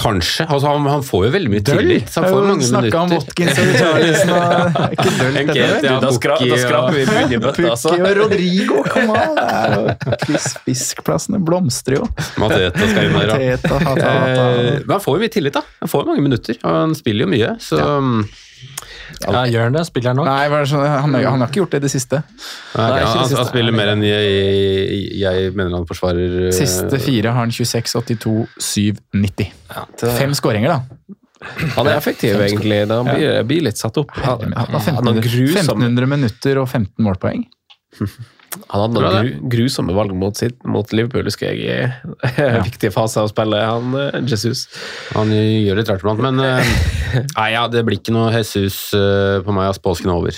Kanskje. Altså, han, han får jo veldig mye tillit. så Han får jo mange minutter. om. Watkins og Charlison og Ikke dølt, Enkelt, dette. ja. Da, skra, da skraper vi mye i bøtta, altså. Pukki og Rodrigo, kom an! Det Fiskplassene blomstrer jo. Mateta skal inn der, da. Eh, Men han får jo mye tillit, da. Han får mange minutter, og han spiller jo mye. Så mm, Ja, gjør han det? Spiller han nok? Nei, var det han, han har ikke gjort det i det siste. Nei, okay, han, siste. han spiller mer enn jeg, jeg mener han forsvarer eh, Siste fire har han 26, 82, 7, 90. Fem skåringer, da. Han er effektiv, egentlig. Da han blir, blir litt satt opp. Han, Han han, har han har 1500, grusomme, 1500 minutter og 15 målpoeng. han hadde noen gru, grusomme valg mot, sitt, mot Liverpool, husker jeg, i viktige faser av spillet. Han, eh, Jesus. Han gjør litt rart iblant, men eh, Nei, ja, det blir ikke noe Jesus eh, på meg. ass. Påsken er over.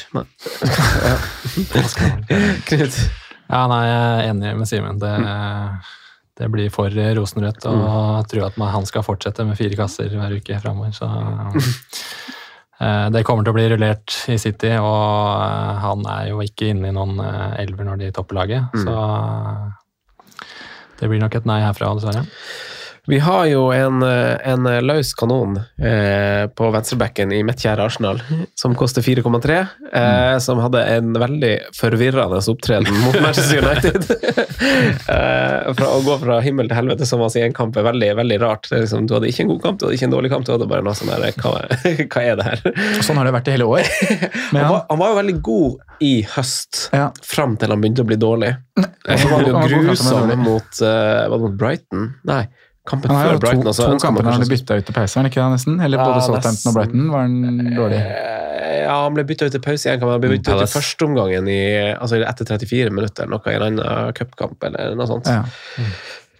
Knut. Ja, nei, jeg er enig med Simen. Det, det blir for rosenrødt. Og jeg tror at man, han skal fortsette med fire kasser hver uke framover. Så det kommer til å bli rullert i City, og eh, han er jo ikke inne i noen eh, elver når de topper laget. Så det blir nok et nei herfra, dessverre. Vi har jo en, eh, en løs kanon eh, på venstrebacken i mitt kjære Arsenal, som koster 4,3. Eh, Som hadde en veldig forvirrende opptreden mot Manchester United. eh, fra å gå fra himmel til helvete som altså i en kamp er veldig veldig rart. Det liksom, du hadde ikke en god kamp, du hadde ikke en dårlig kamp, du hadde bare noe sånn der hva, hva er det her? Sånn har det vært i hele år. Han var, han var jo veldig god i høst, Ja. fram til han begynte å bli dårlig. Og så var han jo grusom mot, uh, mot Brighton. Nei, kampen Han har før to, Brighton. to ønsker man kamper han ble bytta ut til pause, ikke det, nesten? Eller Ja, både Southampton og Brighton var han dårlig. Eh, Ja, han ble bytta ut til pause i én kamp. Han ble bytta ut i førsteomgangen i, altså etter 34 minutter, noe i en annen cupkamp eller noe sånt. Ja.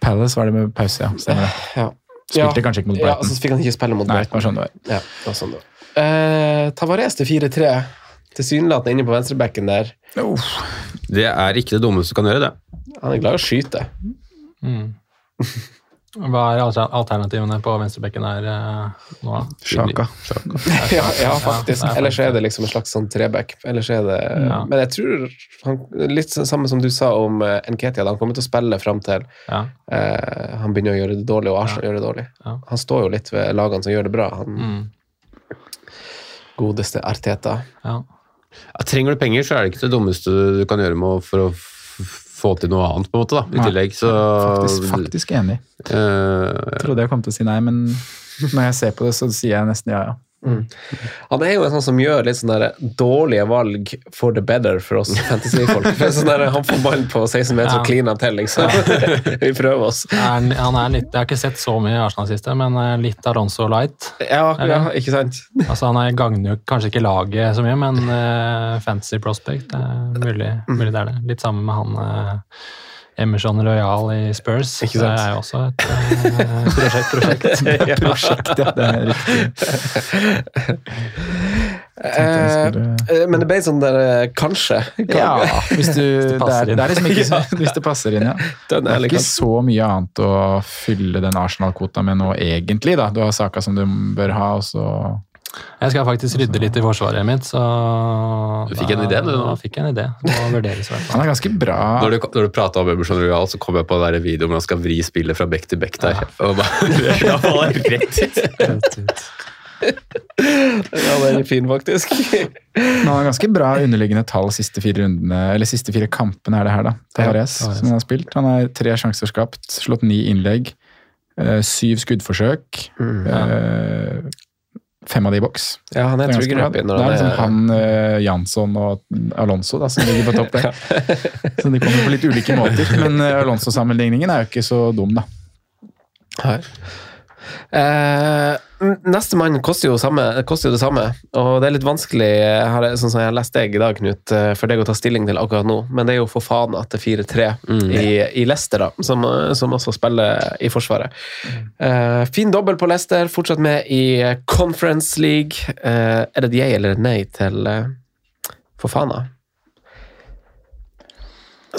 Palace var det med pause, ja. Stemmer det. Ja. Spilte kanskje ikke mot Ja, Brighton. så fikk han ikke spille mot Nei, det Brighton. var sånn det var. Ja, det var sånn det var. Eh, Tavares til 4-3. Tilsynelatende inne på venstrebacken der. Det er ikke det dummeste du kan gjøre, det. Han er glad i å skyte. Hva er alternativene på venstrebekken her eh, nå? Sjaka. Ja, ja faktisk. Er Ellers er det liksom en slags sånn treback. Ellers er det Ja. Men jeg tror han, Litt sånn samme som du sa om uh, Nketia, han kommer til å spille fram til Ja. eh, han begynner å gjøre det dårlig, og Arsenal gjør det dårlig. Ja. Han står jo litt ved lagene som gjør det bra. Han Mm. godeste Arteta. ja. Ja, trenger du penger, så er det ikke det dummeste du kan gjøre med for å få til noe annet, på en måte, da, i Nei, tillegg. Så Faktisk, faktisk enig. Uh, Jeg trodde jeg kom til å si nei, men når jeg ser på det, så sier jeg nesten ja, ja. Han er jo en sånn som gjør litt sånn der dårlige valg for the better for oss fantasy-folk. Sånn han får ballen på 16 meter Ja. og kliner til, liksom. Vi prøver oss. Han- er litt, jeg har ikke sett så mye i Arsenal siste, men eh, litt Aronso light. Ja, ja, ikke sant? Altså Han er gagner jo kanskje ikke laget så mye, men uh, fantasy prospect er mulig, mulig det er det. Litt sammen med han eh, Emerson Royal i Spurs. Ikke Det er jo også et uh, prosjekt. prosjekt. Prosjekt, ja. Det er riktig. Eh, eh, men det ble sånn der kanskje. kanskje. Ja, hvis, du, det, er, inn. det er liksom ikke hvis det passer inn, ja. Det er ikke så mye annet å fylle den Arsenal-kvota med nå, egentlig. da. Du har saker som du bør ha, og så Jeg skal faktisk rydde litt i forsvaret mitt, så Du fikk en idé, du, nå? Fikk jeg en idé. Det må vurderes i. Han er ganske bra. Når du, når du prata om Emerson Royal, så kom jeg på den der videoen hvor han skal vri spillet fra bekk til bekk der. Og bare, det rett ut. Ja, den er fin, faktisk. Han har ganske bra underliggende tall siste fire rundene, eller siste fire kampene er det her, da. Tavares, Tavares. som han har spilt. Han har tre sjanser skapt, slått ni innlegg, eh, syv skuddforsøk. eh, Fem av de i boks. Ja, han er ganske tryggere bra. Det er liksom han uh, Jansson og Alonso da, som ligger på topp der. Så de kommer på litt ulike måter. Men uh, Alonso-sammenligningen er jo ikke så dum, da. her. Eh, neste mann koster jo, samme, koster jo det samme, og det er litt vanskelig, jeg har, sånn som jeg har lest deg i dag, Knut, eh, for deg å ta stilling til akkurat nå, men det er jo for faen at det er 4-3 i, i Leicester, da, som, eh, som også spiller i Forsvaret. Eh, fin dobbel på Leicester, fortsatt med i Conference League. Eh, er det et jeg eller et nei til for faen, da?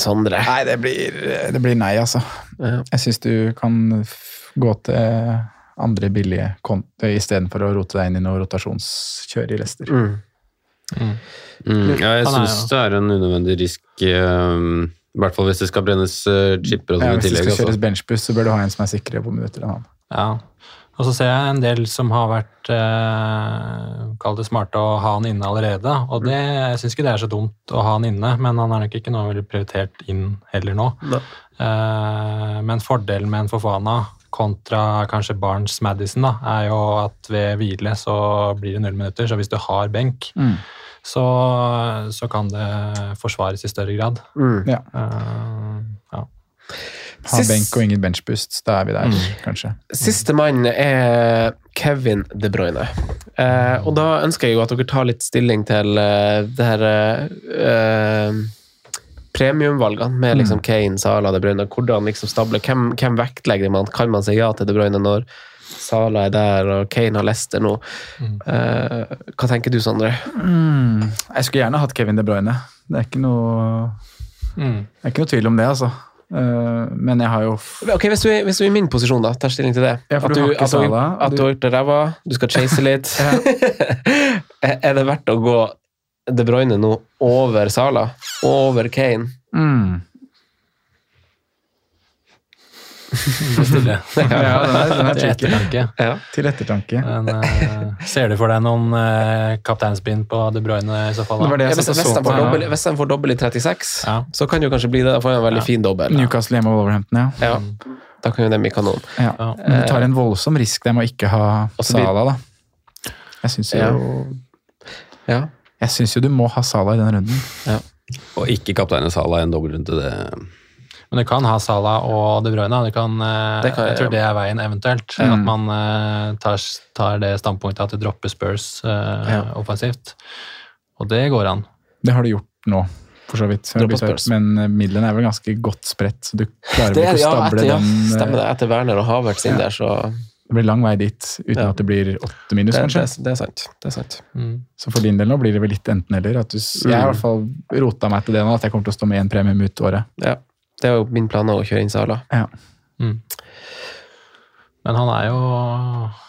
Sondre. Nei, det blir, det blir nei, altså. Ja. Jeg syns du kan gå til andre billige konti istedenfor å rote deg inn i noe rotasjonskjør i Leicester. Mm. Mm, ja, jeg Han er syns det er en unødvendig risk, eh, i hvert fall hvis det skal brennes uh, chipper og Ja, hvis det skal kjøres Altså. benchbuss, så bør du ha en som er sikrere på minutter enn han. Ja. Og så ser jeg en del som har vært eh, Kall det smarte å ha han inne allerede. Og det, jeg syns ikke det er så dumt å ha han inne, men han er nok ikke noe veldig prioritert inn heller nå. Eh, men fordelen med en Fofana kontra kanskje Barnes Madison, da, er jo at ved hvile så blir det null minutter. Så hvis du har benk, Mm. så, så kan det forsvares i større grad. Mm. Ja. Uh, ja. Ha Sist- benk og ingen benchboost, da er vi der, Mm. kanskje. Siste mann er Kevin De Bruyne. Eh, og da ønsker jeg jo at dere tar litt stilling til uh, det her eh, premiumvalgene med liksom Kane, Sala, De Bruyne. Hvordan liksom stable, hvem, hvem vektlegger man? Kan man si ja til De Bruyne når Sala er der og Kane har Leicester nå? Eh, hva tenker du, Sondre? Mm. Jeg skulle gjerne hatt Kevin De Bruyne. Det er ikke noe, Mm. det er ikke noe tvil om det, altså. Uh, men jeg har jo Ok, Hvis du, er- hvis du er i min posisjon, da, tar stilling til det. Ja, for at du ikke at du, at du- du har gjort det ræva, du skal chase litt. er det verdt å gå De Bruyne nå over Sala? Over Kane? mm. Stille. Ja, den er- den er Til ettertanke. Ja. Til ettertanke. Men, uh, ser du for deg noen uh, kapteinspinn på De Bruyne i så fall? Det var det Ja, jeg hvis, hvis, de får dobbel, får dobbel i 36, Ja. så kan det jo kanskje bli det. Da får jeg en veldig Ja. fin dobbel. da. Newcastle hjemme og Wolverhampton, ja. Ja. Da kan jo dem i kanon. ja. Men du tar en voldsom risk der med å ikke ha Salah, da. Jeg syns jo, Ja. Ja. jeg synes jo du må ha Salah i den runden. Og ikke kapteinen Salah i en dobbeltrunde. Det Men du kan ha Salah og De Bruyne. Du kan, eh, Det kan jeg, jeg tror ja. det er veien eventuelt. Mm. At man eh, tar, tar det standpunktet at du dropper Spurs uh, Ja. offensivt. Og det går an. Det har du gjort nå, for så vidt. Men midlene er vel ganske godt spredt, så du klarer Det vel ikke å ja, stable etter, ja, den eh, stemmer det. Etter Werner og Havertz inn Ja. der, så Det blir lang vei dit uten Ja. at det blir åtte minus, det, kanskje. det, det er sant. Det er sant. Mm. Så for din del nå blir det vel litt enten-eller. at du Jeg har i hvert fall rota meg til det nå, at jeg kommer til å stå med én premium ut året. Ja. Det er jo min plan å kjøre inn Sala. Ja. Mm. Men han er jo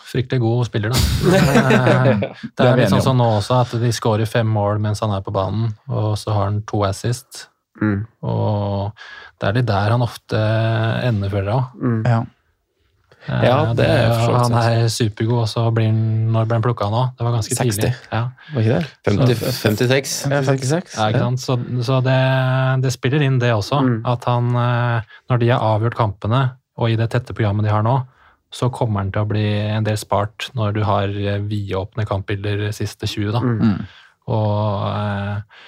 fryktelig god spiller, da. Det er litt sånn som nå også, at de skårer fem mål mens han er på banen, og så har han to assist. Mm. Og det er litt der han ofte ender, føler jeg òg. Mm. Ja. Ja, det er Han er supergod, og så blir han Når ble han plukka nå? Det var ganske 60. tidlig. Ja. Var ikke det? 50, 56. Ja, 56. Ja, ikke sant? Så, så det, det spiller inn, det også. Mm. At han, eh, når de har avgjort kampene, og i det tette programmet de har nå, så kommer han til å bli en del spart når du har eh, vidåpne kampbilder siste 20. da. Mm. Og eh,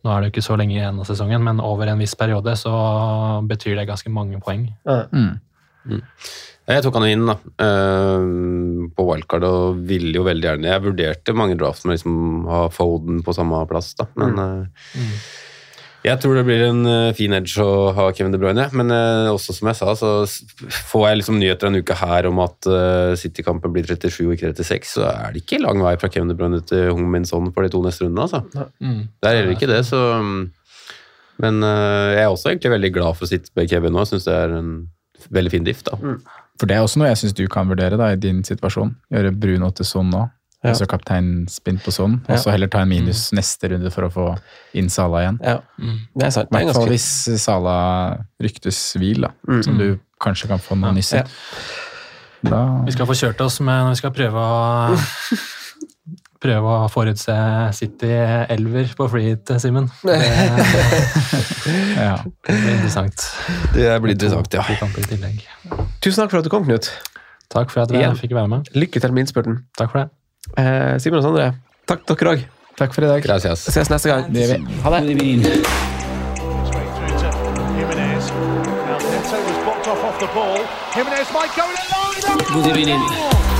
nå er det jo ikke så lenge igjen av sesongen, men over en viss periode så betyr det ganske mange poeng. Ja. Mm. Jeg tok han inn da, eh, på wildcard og ville jo veldig gjerne Jeg vurderte mange drafts med liksom å ha Foden på samme plass, da, men mm. Jeg tror det blir en eh, fin edge å ha Kevin De Bruyne, men eh, også som jeg sa, så får jeg liksom nyheter en uke her om at City-kampen blir 37 og ikke 36, så er det ikke lang vei fra Kevin De Bruyne til Hung Min Son for de to neste rundene, altså. Mm. Det er heller ikke det, så Men eh, jeg er også egentlig veldig glad for å sitte med Kevin nå. Jeg syns det er en veldig fin diff, da. For det er også noe jeg syns du kan vurdere da, i din situasjon. Gjøre Bruno til sånn nå. Ja. Altså kapteinspinn på sånn, Ja. og så heller ta en minus neste runde for å få inn Sala igjen. Ja, Mm. det er sant. I er hvert fall hvis Sala ryktes hvil, da, Mm. som du kanskje kan få noe nyss i. Ja. Da Vi skal få kjørt oss med når vi skal prøve å Prøve å forutse City elver på freehit, Simen. Det, ja. det blir interessant. Det blir interessant, ja. Tusen takk for at du kom, Knut. Takk for at jeg fikk være med. Lykke til med innspurten. Takk for det. Eh, Simen og Sondre, takk dere òg. Takk for i dag. Gracias. Ses neste gang. Det gjør vi. Ha det. Jimenez. Might go in alone. Good evening.